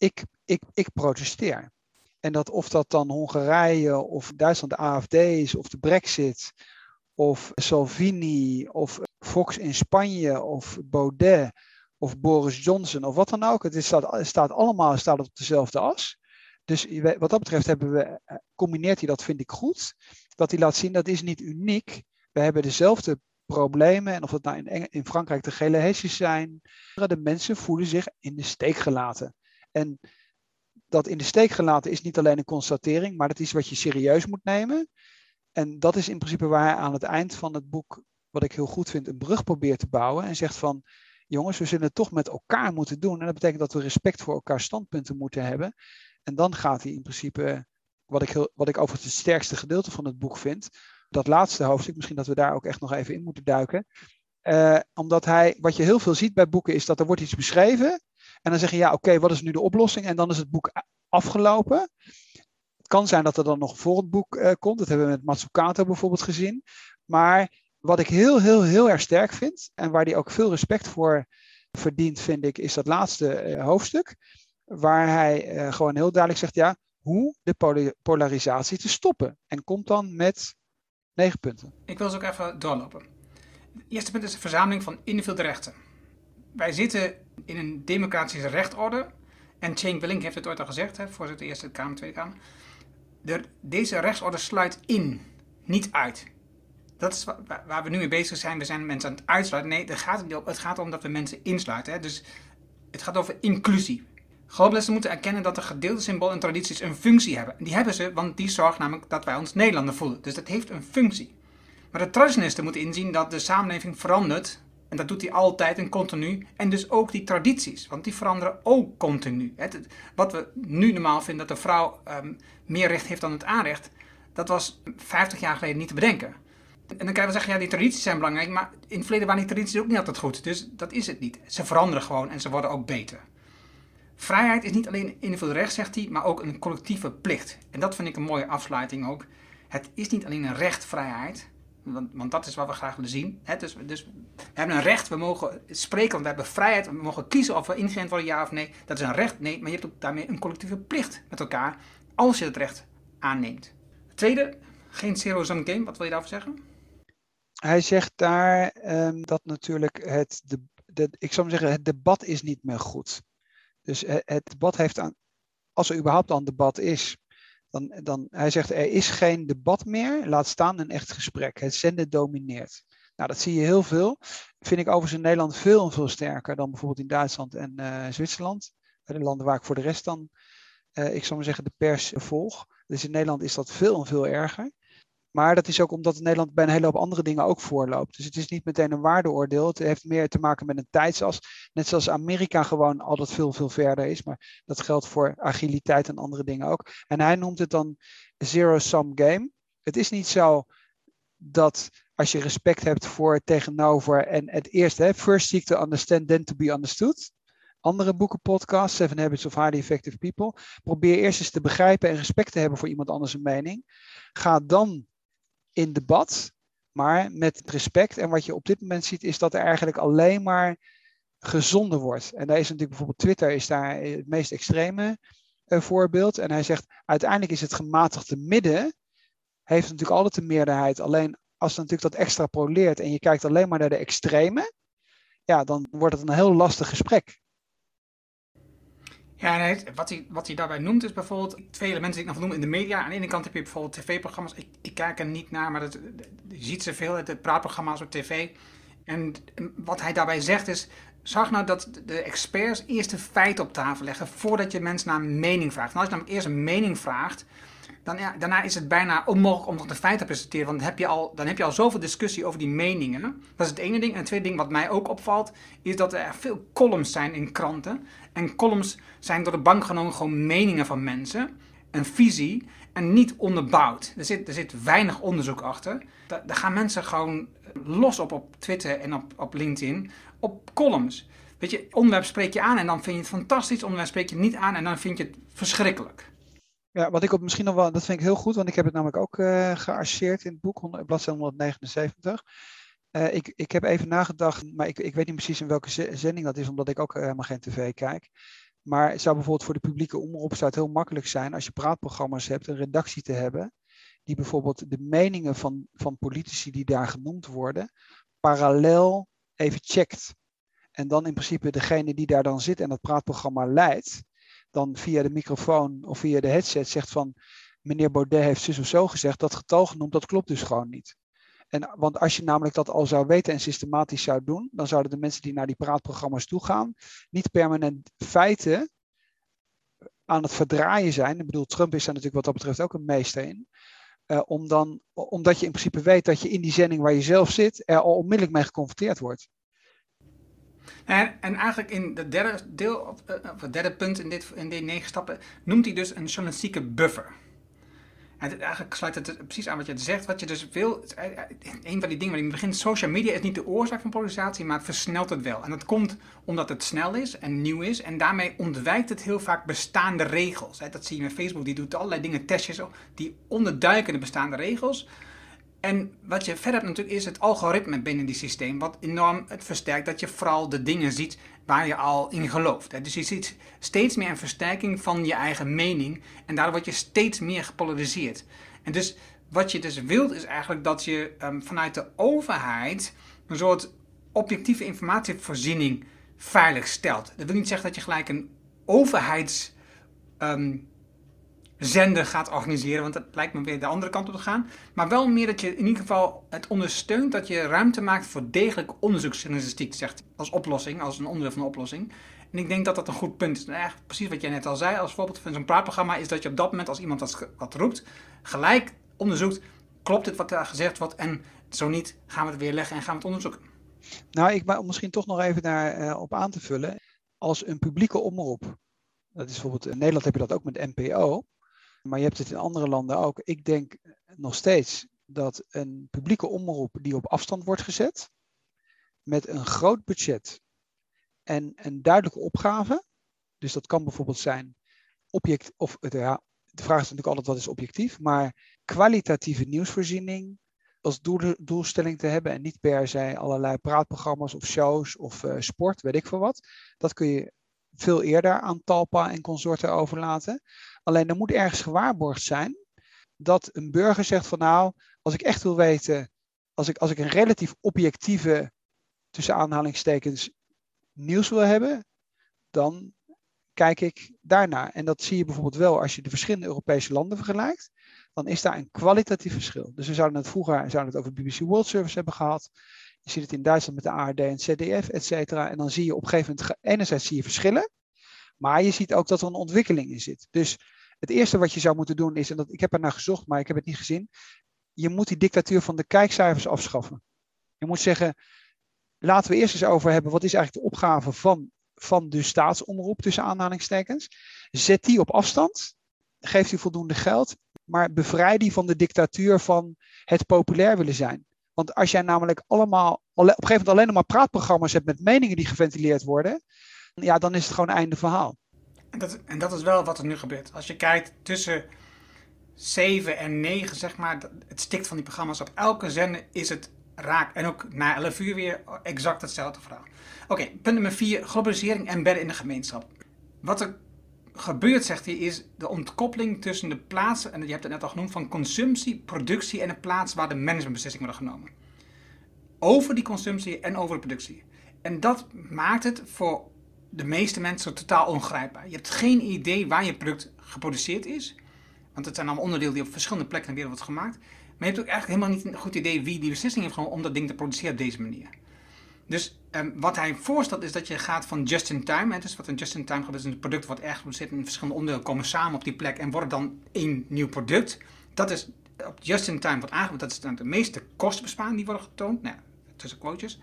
ik, ik, ik protesteer. En dat of dat dan Hongarije of Duitsland de AFD is, of de Brexit, of Salvini, of Fox in Spanje, of Baudet, of Boris Johnson, of wat dan ook. Het staat, staat allemaal staat op dezelfde as. Dus wat dat betreft hebben we, eh, combineert hij dat, vind ik goed. Dat hij laat zien dat is niet uniek. We hebben dezelfde problemen. En of het nou in, Frankrijk de gele hesjes zijn. De mensen voelen zich in de steek gelaten. En dat in de steek gelaten is niet alleen een constatering, maar het is wat je serieus moet nemen. En dat is in principe waar hij aan het eind van het boek, wat ik heel goed vind, een brug probeert te bouwen. En zegt van, jongens, we zullen het toch met elkaar moeten doen. En dat betekent dat we respect voor elkaar standpunten moeten hebben. En dan gaat hij in principe, wat ik, heel, wat ik overigens het sterkste gedeelte van het boek vind, dat laatste hoofdstuk, misschien dat we daar ook echt nog even in moeten duiken. omdat hij, wat je heel veel ziet bij boeken, is dat er wordt iets beschreven. En dan zeg je, ja, oké, wat is nu de oplossing? En dan is het boek afgelopen. Het kan zijn dat er dan nog een volgend boek komt. Dat hebben we met Matsukato bijvoorbeeld gezien. Maar wat ik heel, heel, heel erg sterk vind, en waar hij ook veel respect voor verdient, vind ik, is dat laatste uh, hoofdstuk. Waar hij gewoon heel duidelijk zegt, ja, hoe de polarisatie te stoppen. En komt dan met punten.
Ik wil ze ook even doorlopen. Het eerste punt is de verzameling van individuele rechten. Wij zitten in een democratische rechtorde. En Cenk Willink heeft het ooit al gezegd, hè, voorzitter Eerste Kamer, Tweede Kamer. De, deze rechtsorde sluit in, niet uit dat is waar we nu mee bezig zijn. We zijn mensen aan het uitsluiten. Nee, het gaat, het gaat om dat we mensen insluiten. Hè? Dus het gaat over inclusie. Globalisten moeten erkennen dat de gedeelde symbool en tradities een functie hebben. Die hebben ze, want die zorgen namelijk dat wij ons Nederlander voelen. Dus dat heeft een functie. Maar de traditionalisten moeten inzien dat de samenleving verandert. En dat doet hij altijd en continu. En dus ook die tradities, want die veranderen ook continu. Wat we nu normaal vinden dat de vrouw um, meer recht heeft dan het aanrecht, dat was 50 jaar geleden niet te bedenken. En dan kan wel zeggen, ja, die tradities zijn belangrijk, maar in het verleden waren die tradities ook niet altijd goed. Dus dat is het niet. Ze veranderen gewoon en ze worden ook beter. Vrijheid is niet alleen individueel recht, zegt hij, maar ook een collectieve plicht. En dat vind ik een mooie afsluiting ook. Het is niet alleen een recht, vrijheid, want, want dat is wat we graag willen zien. dus, dus, we hebben een recht, we mogen spreken, want we hebben vrijheid, we mogen kiezen of we ingeënt worden, ja of nee. Dat is een recht, nee, maar je hebt ook daarmee een collectieve plicht met elkaar, als je het recht aanneemt. tweede, geen zero-sum game, wat wil je daarover zeggen?
hij zegt daar um, dat natuurlijk het, de, ik zou zeggen, het debat is niet meer goed. Dus het, het debat heeft aan, als er überhaupt een debat is, dan, dan, hij zegt er is geen debat meer, laat staan een echt gesprek. Het zenden domineert. Nou, dat zie je heel veel. Vind ik overigens in Nederland veel en veel sterker dan bijvoorbeeld in Duitsland en uh, Zwitserland. De landen waar ik voor de rest dan, uh, ik zou maar zeggen, de pers volg. Dus in Nederland is dat veel en veel erger. Maar dat is ook omdat Nederland bij een hele hoop andere dingen ook voorloopt. Dus het is niet meteen een waardeoordeel. Het heeft meer te maken met een tijdsas. Net zoals Amerika gewoon altijd veel, veel verder is. Maar dat geldt voor agiliteit en andere dingen ook. En hij noemt het dan zero-sum game. Het is niet zo dat als je respect hebt voor tegenover en het eerste, hè, first seek to understand, then to be understood. Andere boekenpodcasts, Seven Habits of Highly Effective People. Probeer eerst eens te begrijpen en respect te hebben voor iemand anders een mening. Ga dan in debat, maar met respect. En wat je op dit moment ziet, is dat er eigenlijk alleen maar gezonden wordt. En daar is natuurlijk bijvoorbeeld Twitter is daar het meest extreme uh, voorbeeld. En hij zegt, uiteindelijk is het gematigde midden, heeft natuurlijk altijd de meerderheid. Alleen als je natuurlijk dat extrapoleert en je kijkt alleen maar naar de extreme, ja, dan wordt het een heel lastig gesprek.
Ja, nee, wat, hij, wat hij daarbij noemt is bijvoorbeeld twee elementen die ik nog noem in de media. Aan de ene kant heb je bijvoorbeeld tv-programma's. Ik, ik, kijk er niet naar, maar je ziet ze veel, het praatprogramma's op tv. En wat hij daarbij zegt is, zag nou dat de experts eerst de feiten op tafel leggen voordat je mensen naar een mening vraagt. En als je namelijk eerst een mening vraagt, dan, daarna is het bijna onmogelijk om nog de feiten te presenteren. Want dan heb, je al, dan heb je al zoveel discussie over die meningen. Dat is het ene ding. En het tweede ding wat mij ook opvalt, is dat er veel columns zijn in kranten. En columns zijn door de bank genomen gewoon meningen van mensen. Een visie. En niet onderbouwd. Er zit, er zit weinig onderzoek achter. Daar, daar gaan mensen gewoon los op op Twitter en op, op LinkedIn. Op columns. Weet je, onderwerp spreek je aan en dan vind je het fantastisch. Onderwerp spreek je niet aan en dan vind je het verschrikkelijk.
Ja, wat ik op misschien nog wel, dat vind ik heel goed, want ik heb het namelijk ook uh, gearcheerd in het boek, bladzijde 179. Uh, ik, ik heb even nagedacht, maar ik, ik weet niet precies in welke zending dat is, omdat ik ook helemaal geen tv kijk. Maar het zou bijvoorbeeld voor de publieke omroep zou het heel makkelijk zijn als je praatprogramma's hebt, een redactie te hebben, die bijvoorbeeld de meningen van, van politici die daar genoemd worden, parallel even checkt. En dan in principe degene die daar dan zit en dat praatprogramma leidt, dan via de microfoon of via de headset zegt van meneer Baudet heeft zus of zo gezegd, dat getal genoemd, dat klopt dus gewoon niet. En, want als je namelijk dat al zou weten en systematisch zou doen, dan zouden de mensen die naar die praatprogramma's toe gaan, niet permanent feiten aan het verdraaien zijn. Ik bedoel, Trump is daar natuurlijk wat dat betreft ook een meester in. Uh, om dan, omdat je in principe weet dat je in die zending waar je zelf zit, er al onmiddellijk mee geconfronteerd wordt.
En, en eigenlijk in het derde, deel, of het derde punt in, dit, in die negen stappen noemt hij dus een journalistieke buffer. En eigenlijk sluit het precies aan wat je zegt. Wat je dus wil, een van die dingen waar je in begint, social media is niet de oorzaak van polarisatie, maar het versnelt het wel. En dat komt omdat het snel is en nieuw is. En daarmee ontwijkt het heel vaak bestaande regels. Dat zie je met Facebook, die doet allerlei dingen, testjes, die onderduiken de bestaande regels. En wat je verder hebt natuurlijk is het algoritme binnen die systeem, wat enorm het versterkt dat je vooral de dingen ziet waar je al in gelooft. Dus je ziet steeds meer een versterking van je eigen mening en daardoor word je steeds meer gepolariseerd. En dus wat je dus wilt is eigenlijk dat je um, vanuit de overheid een soort objectieve informatievoorziening veilig stelt. Dat wil niet zeggen dat je gelijk een overheids... Um, zender gaat organiseren, want dat lijkt me weer de andere kant op te gaan. Maar wel meer dat je in ieder geval het ondersteunt dat je ruimte maakt voor degelijk onderzoeksjournalistiek, zegt als oplossing, als een onderdeel van de oplossing. En ik denk dat dat een goed punt is. Nou, precies wat jij net al zei, als voorbeeld van zo'n praatprogramma, is dat je op dat moment, als iemand wat, wat roept, gelijk onderzoekt, klopt dit wat daar gezegd wordt en zo niet, gaan we het weer leggen en gaan we het onderzoeken.
Nou, ik om misschien toch nog even daar uh, op aan te vullen. Als een publieke omroep, dat is bijvoorbeeld in Nederland heb je dat ook met NPO, maar je hebt het in andere landen ook. Ik denk nog steeds dat een publieke omroep die op afstand wordt gezet, met een groot budget en een duidelijke opgave. Dus dat kan bijvoorbeeld zijn object, of ja, de vraag is natuurlijk altijd wat is objectief, maar kwalitatieve nieuwsvoorziening als doelstelling te hebben en niet per se allerlei praatprogramma's of shows of uh, sport, weet ik veel wat. Dat kun je veel eerder aan Talpa en consorten overlaten. Alleen er moet ergens gewaarborgd zijn dat een burger zegt van nou, als ik echt wil weten, als ik, als ik een relatief objectieve, tussen aanhalingstekens, nieuws wil hebben, dan kijk ik daarnaar. En dat zie je bijvoorbeeld wel als je de verschillende Europese landen vergelijkt. Dan is daar een kwalitatief verschil. Dus we zouden het vroeger zouden het over BBC World Service hebben gehad. Je ziet het in Duitsland met de ARD en ZDF, et cetera. En dan zie je op een gegeven moment, enerzijds zie je verschillen. Maar je ziet ook dat er een ontwikkeling in zit. Dus het eerste wat je zou moeten doen is, en dat, ik heb er naar gezocht, maar ik heb het niet gezien. Je moet die dictatuur van de kijkcijfers afschaffen. Je moet zeggen, laten we eerst eens over hebben, wat is eigenlijk de opgave van, van de staatsomroep, tussen aanhalingstekens. Zet die op afstand, geef die voldoende geld, maar bevrijd die van de dictatuur van het populair willen zijn. Want als jij namelijk allemaal, op een gegeven moment alleen nog maar praatprogramma's hebt met meningen die geventileerd worden, ja, dan is het gewoon einde verhaal.
En dat, en dat is wel wat er nu gebeurt. Als je kijkt tussen 7 en 9, zeg maar, het stikt van die programma's op elke zender is het raak. En ook na 11 uur weer exact hetzelfde verhaal. Oké, punt nummer 4, globalisering en bedden in de gemeenschap. Wat er gebeurt, zegt hij, is de ontkoppeling tussen de plaatsen, en je hebt het net al genoemd, van consumptie, productie en de plaats waar de managementbeslissingen worden genomen. Over die consumptie en over de productie. En dat maakt het voor de meeste mensen totaal ongrijpbaar. Je hebt geen idee waar je product geproduceerd is. Want het zijn allemaal onderdelen die op verschillende plekken in de wereld worden gemaakt. Maar je hebt ook eigenlijk helemaal niet een goed idee wie die beslissing heeft genomen om dat ding te produceren op deze manier. Dus um, wat hij voorstelt is dat je gaat van just-in-time. Dus wat een just-in-time gebeurt is een product wat ergens geproduceerd in verschillende onderdelen komen samen op die plek en worden dan één nieuw product. Dat is op just-in-time wordt aangeboden. Dat is dan de meeste kostenbesparingen die worden getoond. Nou, tussen quotes.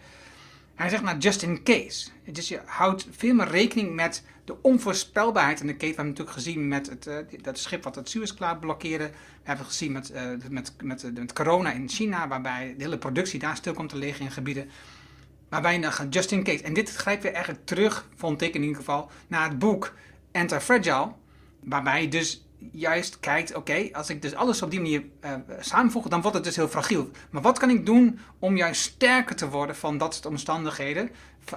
Hij zegt maar just in case. Dus je houdt veel meer rekening met de onvoorspelbaarheid in de keten. We hebben natuurlijk gezien met het, uh, dat schip wat het Suezklaar blokkeerde. We hebben gezien met, uh, met, met, met, corona in China, waarbij de hele productie daar stil komt te liggen in gebieden. Waarbij je gaat just in case. En dit grijpt weer eigenlijk terug, vond ik in ieder geval, naar het boek Anti-Fragile. Waarbij dus juist kijkt, oké, als ik dus alles op die manier uh, samenvoeg, dan wordt het dus heel fragiel. Maar wat kan ik doen om juist sterker te worden van dat soort omstandigheden,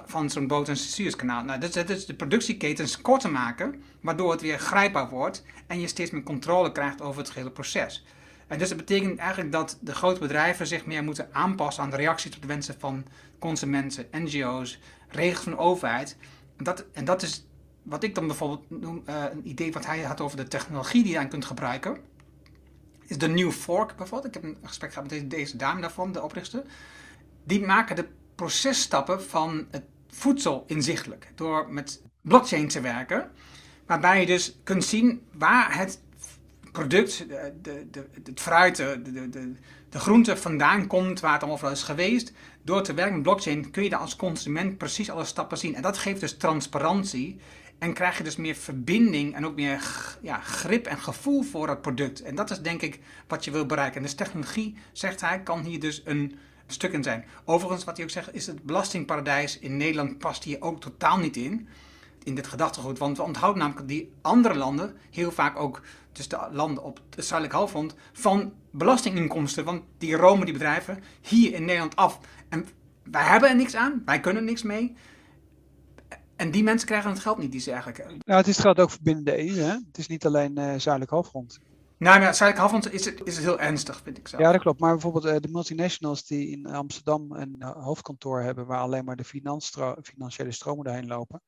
van zo'n boot- en? Nou, dat is, de productieketens korter maken, waardoor het weer grijpbaar wordt en je steeds meer controle krijgt over het hele proces. En dus dat betekent eigenlijk dat de grote bedrijven zich meer moeten aanpassen aan de reacties op de wensen van consumenten, NGO's, regels van de overheid. Dat, en dat is wat ik dan bijvoorbeeld noem, uh, een idee wat hij had over de technologie die je aan kunt gebruiken, is de New Fork bijvoorbeeld. Ik heb een gesprek gehad met deze, deze dame daarvan, de oprichter. Die maken de processtappen van het voedsel inzichtelijk door met blockchain te werken. Waarbij je dus kunt zien waar het product, de, de, de, het fruit, de, de, de, groente vandaan komt, waar het allemaal is geweest. Door te werken met blockchain kun je daar als consument precies alle stappen zien. En dat geeft dus transparantie En krijg je dus meer verbinding en ook meer ja, grip en gevoel voor het product. En dat is denk ik wat je wil bereiken. En dus technologie, zegt hij, kan hier dus een stuk in zijn. Overigens, wat hij ook zegt, is het belastingparadijs in Nederland past hier ook totaal niet in. In dit gedachtegoed. Want we onthouden namelijk die andere landen heel vaak ook, dus de landen op het zuidelijk halfrond, van belastinginkomsten. Want die romen die bedrijven hier in Nederland af. En wij hebben er niks aan, wij kunnen niks mee. En die mensen krijgen het geld niet die ze eigenlijk.
Nou, het is het geld ook binnen de EU, hè? Het is niet alleen uh, zuidelijk halfrond.
Nou, maar zuidelijk halfrond is het, is het heel ernstig, vind ik zo.
Ja, dat klopt. Maar bijvoorbeeld uh, de multinationals die in Amsterdam een uh, hoofdkantoor hebben waar alleen maar de financiële stromen daarheen lopen.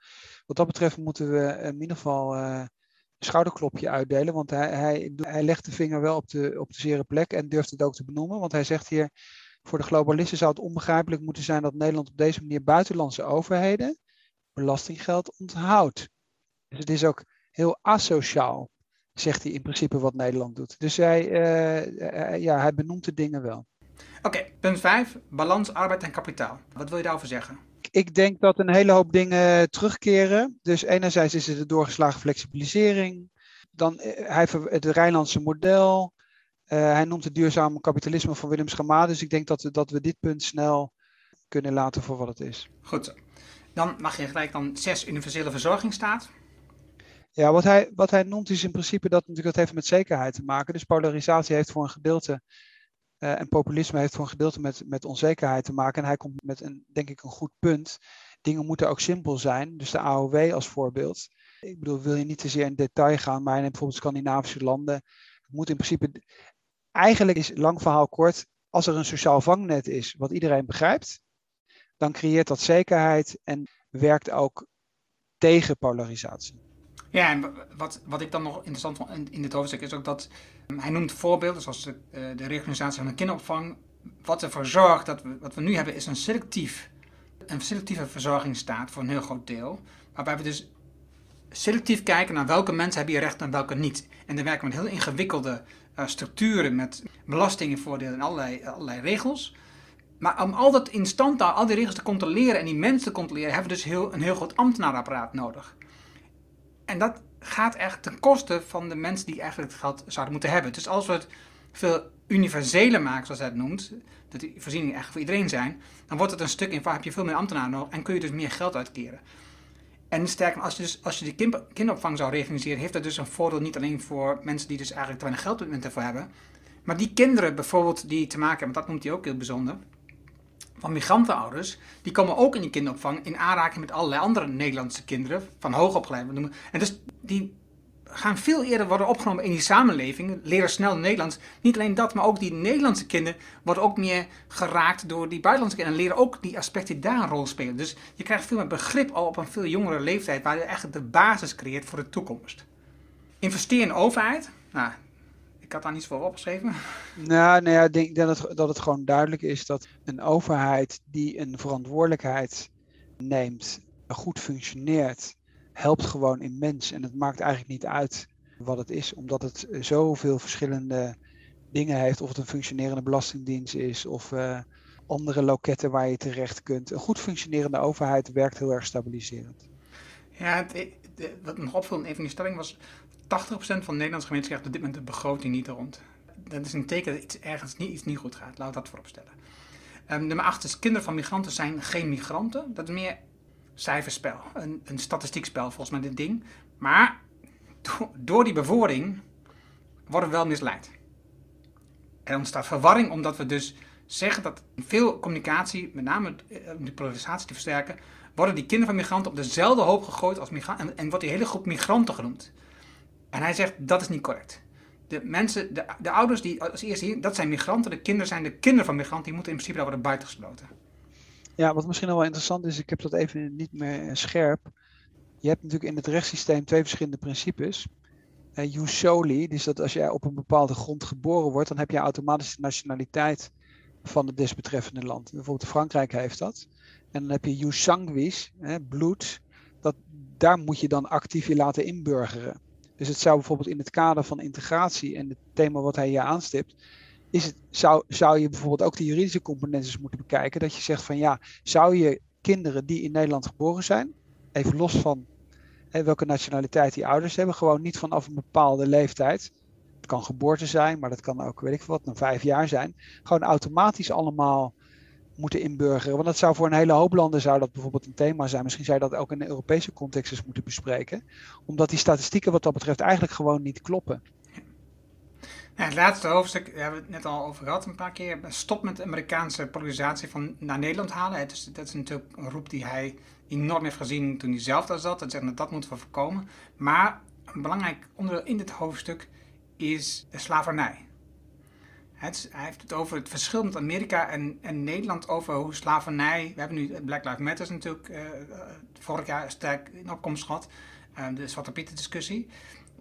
Wat dat betreft moeten we in ieder geval een schouderklopje uitdelen. Want hij, hij, hij legt de vinger wel op de, op de zere plek en durft het ook te benoemen. Want hij zegt hier, voor de globalisten zou het onbegrijpelijk moeten zijn dat Nederland op deze manier buitenlandse overheden belastinggeld onthoudt. Dus het is ook heel asociaal, zegt hij in principe wat Nederland doet. Dus hij, uh, ja, hij benoemt de dingen wel.
Oké, punt 5. Balans, arbeid en kapitaal. Wat wil je daarover zeggen?
Ik denk dat een hele hoop dingen terugkeren. Dus enerzijds is het de doorgeslagen flexibilisering. Dan eh, hij, het Rijnlandse model. Uh, hij noemt het duurzame kapitalisme van Willem Schamade. Dus ik denk dat we, dat we dit punt snel kunnen laten voor wat het is.
Goed zo. Dan mag je gelijk dan zes universele verzorging staat.
Ja, wat hij, wat hij noemt is in principe dat natuurlijk dat heeft met zekerheid te maken. Dus polarisatie heeft voor een gedeelte uh, en populisme heeft voor een gedeelte met, met onzekerheid te maken. En hij komt met een, denk ik, een goed punt. Dingen moeten ook simpel zijn. Dus de AOW als voorbeeld. Ik bedoel, wil je niet te zeer in detail gaan, maar in bijvoorbeeld Scandinavische landen moet in principe. Eigenlijk is lang verhaal kort. Als er een sociaal vangnet is, wat iedereen begrijpt, dan creëert dat zekerheid en werkt ook tegen polarisatie.
Ja, en wat, wat ik dan nog interessant vond in, dit hoofdstuk is ook dat um, hij noemt voorbeelden zoals de, uh, de reorganisatie van de kinderopvang. Wat ervoor zorgt dat we, wat we nu hebben is een, selectief, een selectieve verzorgingsstaat voor een heel groot deel. Waarbij we dus selectief kijken naar welke mensen hebben hier recht en welke niet. En dan werken we met heel ingewikkelde uh, structuren met belastingenvoordelen en allerlei, allerlei regels. Maar om al dat in stand al die regels te controleren en die mensen te controleren, hebben we dus heel, een heel groot ambtenaarapparaat nodig. En dat gaat echt ten koste van de mensen die eigenlijk het geld zouden moeten hebben. Dus als we het veel universeler maken, zoals hij het noemt, dat die voorzieningen echt voor iedereen zijn, dan wordt het een stuk in heb je veel meer ambtenaren nodig en kun je dus meer geld uitkeren. En sterker, als je, dus, als je de kinderopvang zou reorganiseren, heeft dat dus een voordeel niet alleen voor mensen die dus eigenlijk te weinig geld ervoor hebben, maar die kinderen bijvoorbeeld die te maken hebben, want dat noemt hij ook heel bijzonder, van migrantenouders, die komen ook in die kinderopvang in aanraking met allerlei andere Nederlandse kinderen, van hoogopgeleid. En dus die gaan veel eerder worden opgenomen in die samenleving, leren snel Nederlands. Niet alleen dat, maar ook die Nederlandse kinderen worden ook meer geraakt door die buitenlandse kinderen en leren ook die aspecten die daar een rol spelen. Dus je krijgt veel meer begrip al op een veel jongere leeftijd, waar je echt de basis creëert voor de toekomst. Investeer in overheid. Nou, ik had daar niets voor opgeschreven.
Nou, nou ja, ik denk dat het, dat het gewoon duidelijk is dat een overheid die een verantwoordelijkheid neemt, goed functioneert, helpt gewoon immens. En het maakt eigenlijk niet uit wat het is, omdat het zoveel verschillende dingen heeft. Of het een functionerende belastingdienst is of uh, andere loketten waar je terecht kunt. Een goed functionerende overheid werkt heel erg stabiliserend.
Ja, het, de, wat nog opvallend even in die stelling was, 80% van de Nederlandse gemeenten krijgt op dit moment de begroting niet rond. Dat is een teken dat iets ergens niet, iets niet goed gaat. We dat voorop stellen. Um, nummer 8 is kinderen van migranten zijn geen migranten. Dat is meer cijferspel. Een, een statistiekspel volgens mij dit ding. Maar do, door die bewoording worden we wel misleid. Er ontstaat verwarring omdat we dus zeggen dat veel communicatie, met name om de polarisatie te versterken, worden die kinderen van migranten op dezelfde hoop gegooid als migranten en, en wordt die hele groep migranten genoemd. En hij zegt dat is niet correct. De mensen, de, de ouders die als eerste hier, dat zijn migranten. De kinderen zijn de kinderen van migranten. Die moeten in principe daar worden buitengesloten.
Ja, wat misschien wel interessant is, ik heb dat even niet meer scherp. Je hebt natuurlijk in het rechtssysteem twee verschillende principes. Uh, jus soli, dus dat als jij op een bepaalde grond geboren wordt, dan heb je automatisch de nationaliteit van het desbetreffende land. Bijvoorbeeld Frankrijk heeft dat. En dan heb je jus sanguis, hè, bloed. Dat, daar moet je dan actief je laten inburgeren. Dus het zou bijvoorbeeld in het kader van integratie en het thema wat hij hier aanstipt, is het, zou, zou je bijvoorbeeld ook de juridische componenten moeten bekijken. Dat je zegt van ja, zou je kinderen die in Nederland geboren zijn, even los van welke nationaliteit die ouders hebben. Gewoon niet vanaf een bepaalde leeftijd. Het kan geboorte zijn, maar dat kan ook, weet ik wat, een vijf jaar zijn. Gewoon automatisch allemaal moeten inburgeren. Want dat zou voor een hele hoop landen zou dat bijvoorbeeld een thema zijn. Misschien zou je dat ook in de Europese context eens moeten bespreken. Omdat die statistieken wat dat betreft eigenlijk gewoon niet kloppen.
Ja, het laatste hoofdstuk, daar hebben we het net al over gehad een paar keer. Stop met de Amerikaanse polarisatie van naar Nederland halen. Dat is natuurlijk een roep die hij enorm heeft gezien toen hij zelf daar zat. Dat zegt dat dat moeten we voorkomen. Maar een belangrijk onderdeel in dit hoofdstuk is slavernij. Hij heeft het over het verschil met Amerika en, en, Nederland over hoe slavernij. We hebben nu Black Lives Matter natuurlijk uh, vorig jaar sterk in opkomst gehad. Uh, de Zwarte Pieten discussie.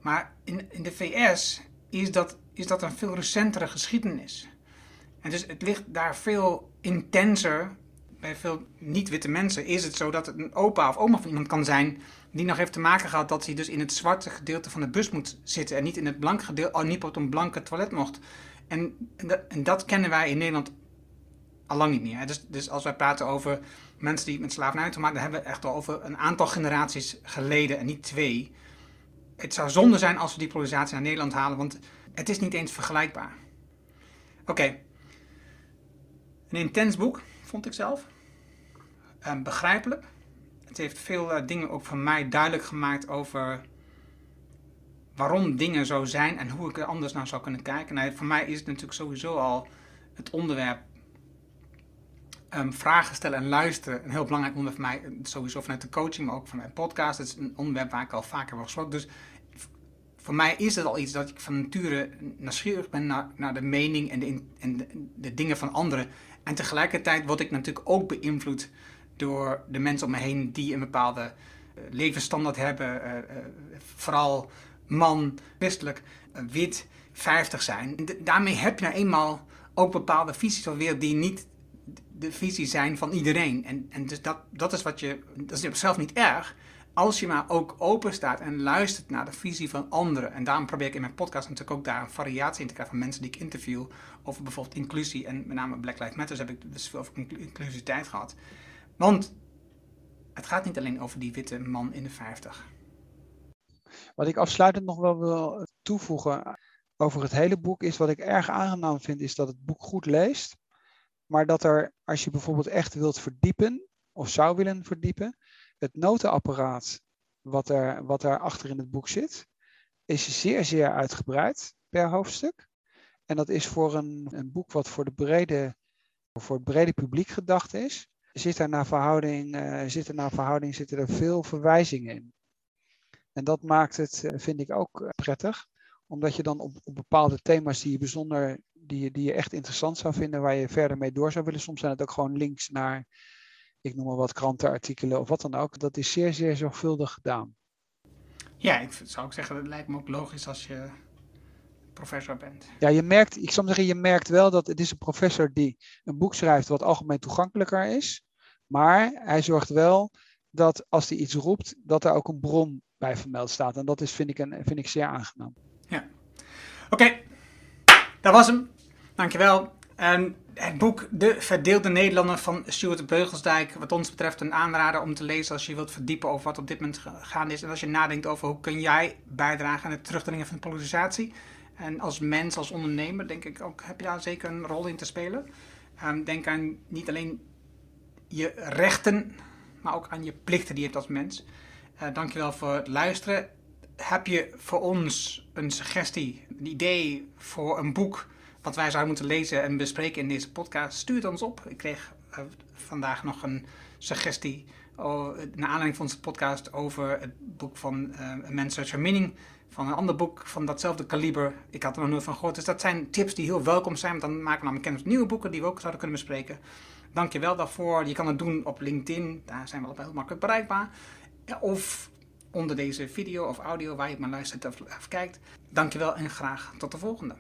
Maar in, in de VS is dat, is dat een veel recentere geschiedenis. En dus het ligt daar veel intenser. Bij veel niet-witte mensen is het zo dat het een opa of oma van iemand kan zijn. die nog heeft te maken gehad dat hij dus in het zwarte gedeelte van de bus moet zitten. en niet in het blanke gedeelte. Oh, niet op een blanke toilet mocht. En, en, dat, en dat kennen wij in Nederland al lang niet meer. Dus, dus als wij praten over mensen die met slavernij te maken hebben we echt over een aantal generaties geleden en niet twee het zou zonde zijn als we die polarisatie naar Nederland halen, want het is niet eens vergelijkbaar. Oké. Een intens boek, vond ik zelf. Um, begrijpelijk. Het heeft veel uh, dingen ook van mij duidelijk gemaakt over waarom dingen zo zijn en hoe ik er anders naar zou kunnen kijken. Nou, voor mij is het natuurlijk sowieso al het onderwerp um, vragen stellen en luisteren een heel belangrijk onderwerp voor mij. Sowieso vanuit de coaching, maar ook vanuit mijn podcast. Het is een onderwerp waar ik al vaker heb gesproken. Dus voor mij is het al iets dat ik van nature nieuwsgierig ben naar, naar de mening en, de, en de, dingen van anderen. En tegelijkertijd word ik natuurlijk ook beïnvloed door de mensen om me heen die een bepaalde uh, levensstandaard hebben. Uh, uh, vooral man, westelijk, wit, 50 zijn. daarmee heb je nou eenmaal ook bepaalde visies alweer die niet de visie zijn van iedereen. En, en dus dat, dat is wat je, dat is op niet erg als je maar ook open staat en luistert naar de visie van anderen. En daarom probeer ik in mijn podcast natuurlijk ook daar een variatie in te krijgen van mensen die ik interview. Over bijvoorbeeld inclusie. En met name Black Lives Matter heb ik dus veel over inclusiviteit gehad. Want het gaat niet alleen over die witte man in de 50.
Wat ik afsluitend nog wel wil toevoegen over het hele boek is wat ik erg aangenaam vind, is dat het boek goed leest. Maar dat er, als je bijvoorbeeld echt wilt verdiepen, of zou willen verdiepen, het notenapparaat wat er, wat er achter in het boek zit, is zeer, zeer uitgebreid per hoofdstuk. En dat is voor een, een boek wat voor, de brede, voor het brede publiek gedacht is. Zit er naar verhouding, uh, zit er verhouding zitten er veel verwijzingen in. En dat maakt het, uh, vind ik ook uh, prettig, omdat je dan op, op bepaalde thema's die je bijzonder, die je, die je echt interessant zou vinden, waar je verder mee door zou willen. Soms zijn het ook gewoon links naar ik noem maar wat krantenartikelen of wat dan ook. Dat is zeer, zeer zorgvuldig gedaan.
Ja, ik zou ook zeggen, dat lijkt me ook logisch als je professor bent.
Ja, je merkt, ik zou zeggen, je merkt wel dat het is een professor die een boek schrijft wat algemeen toegankelijker is. Maar hij zorgt wel dat als hij iets roept, dat er ook een bron bij vermeld staat. En dat is, vind, ik een, vind ik zeer aangenaam.
Ja. Oké, dat was hem. Dankjewel. En het boek De Verdeelde Nederlander van Stuart Beugelsdijk, wat ons betreft een aanrader om te lezen als je wilt verdiepen over wat op dit moment gaande is. En als je nadenkt over hoe kun jij bijdragen aan het terugdringen van de polarisatie. En als mens, als ondernemer, denk ik ook, heb je daar zeker een rol in te spelen. Um, denk aan niet alleen je rechten, maar ook aan je plichten die je hebt als mens. Uh, dankjewel voor het luisteren. Heb je voor ons een suggestie, een idee voor een boek wat wij zouden moeten lezen en bespreken in deze podcast, stuur het ons op. Ik kreeg uh, vandaag nog een suggestie naar aanleiding van onze podcast over het boek van uh, A Man's Search for Meaning. Van een ander boek van datzelfde kaliber. Ik had er nog nooit van gehoord. Dus dat zijn tips die heel welkom zijn. Want dan maken we namelijk kennis nieuwe boeken die we ook zouden kunnen bespreken. Dank je wel daarvoor. Je kan het doen op LinkedIn. Daar zijn we altijd heel makkelijk bereikbaar. Of onder deze video of audio waar je maar luistert of, of kijkt. Dankjewel en graag tot de volgende.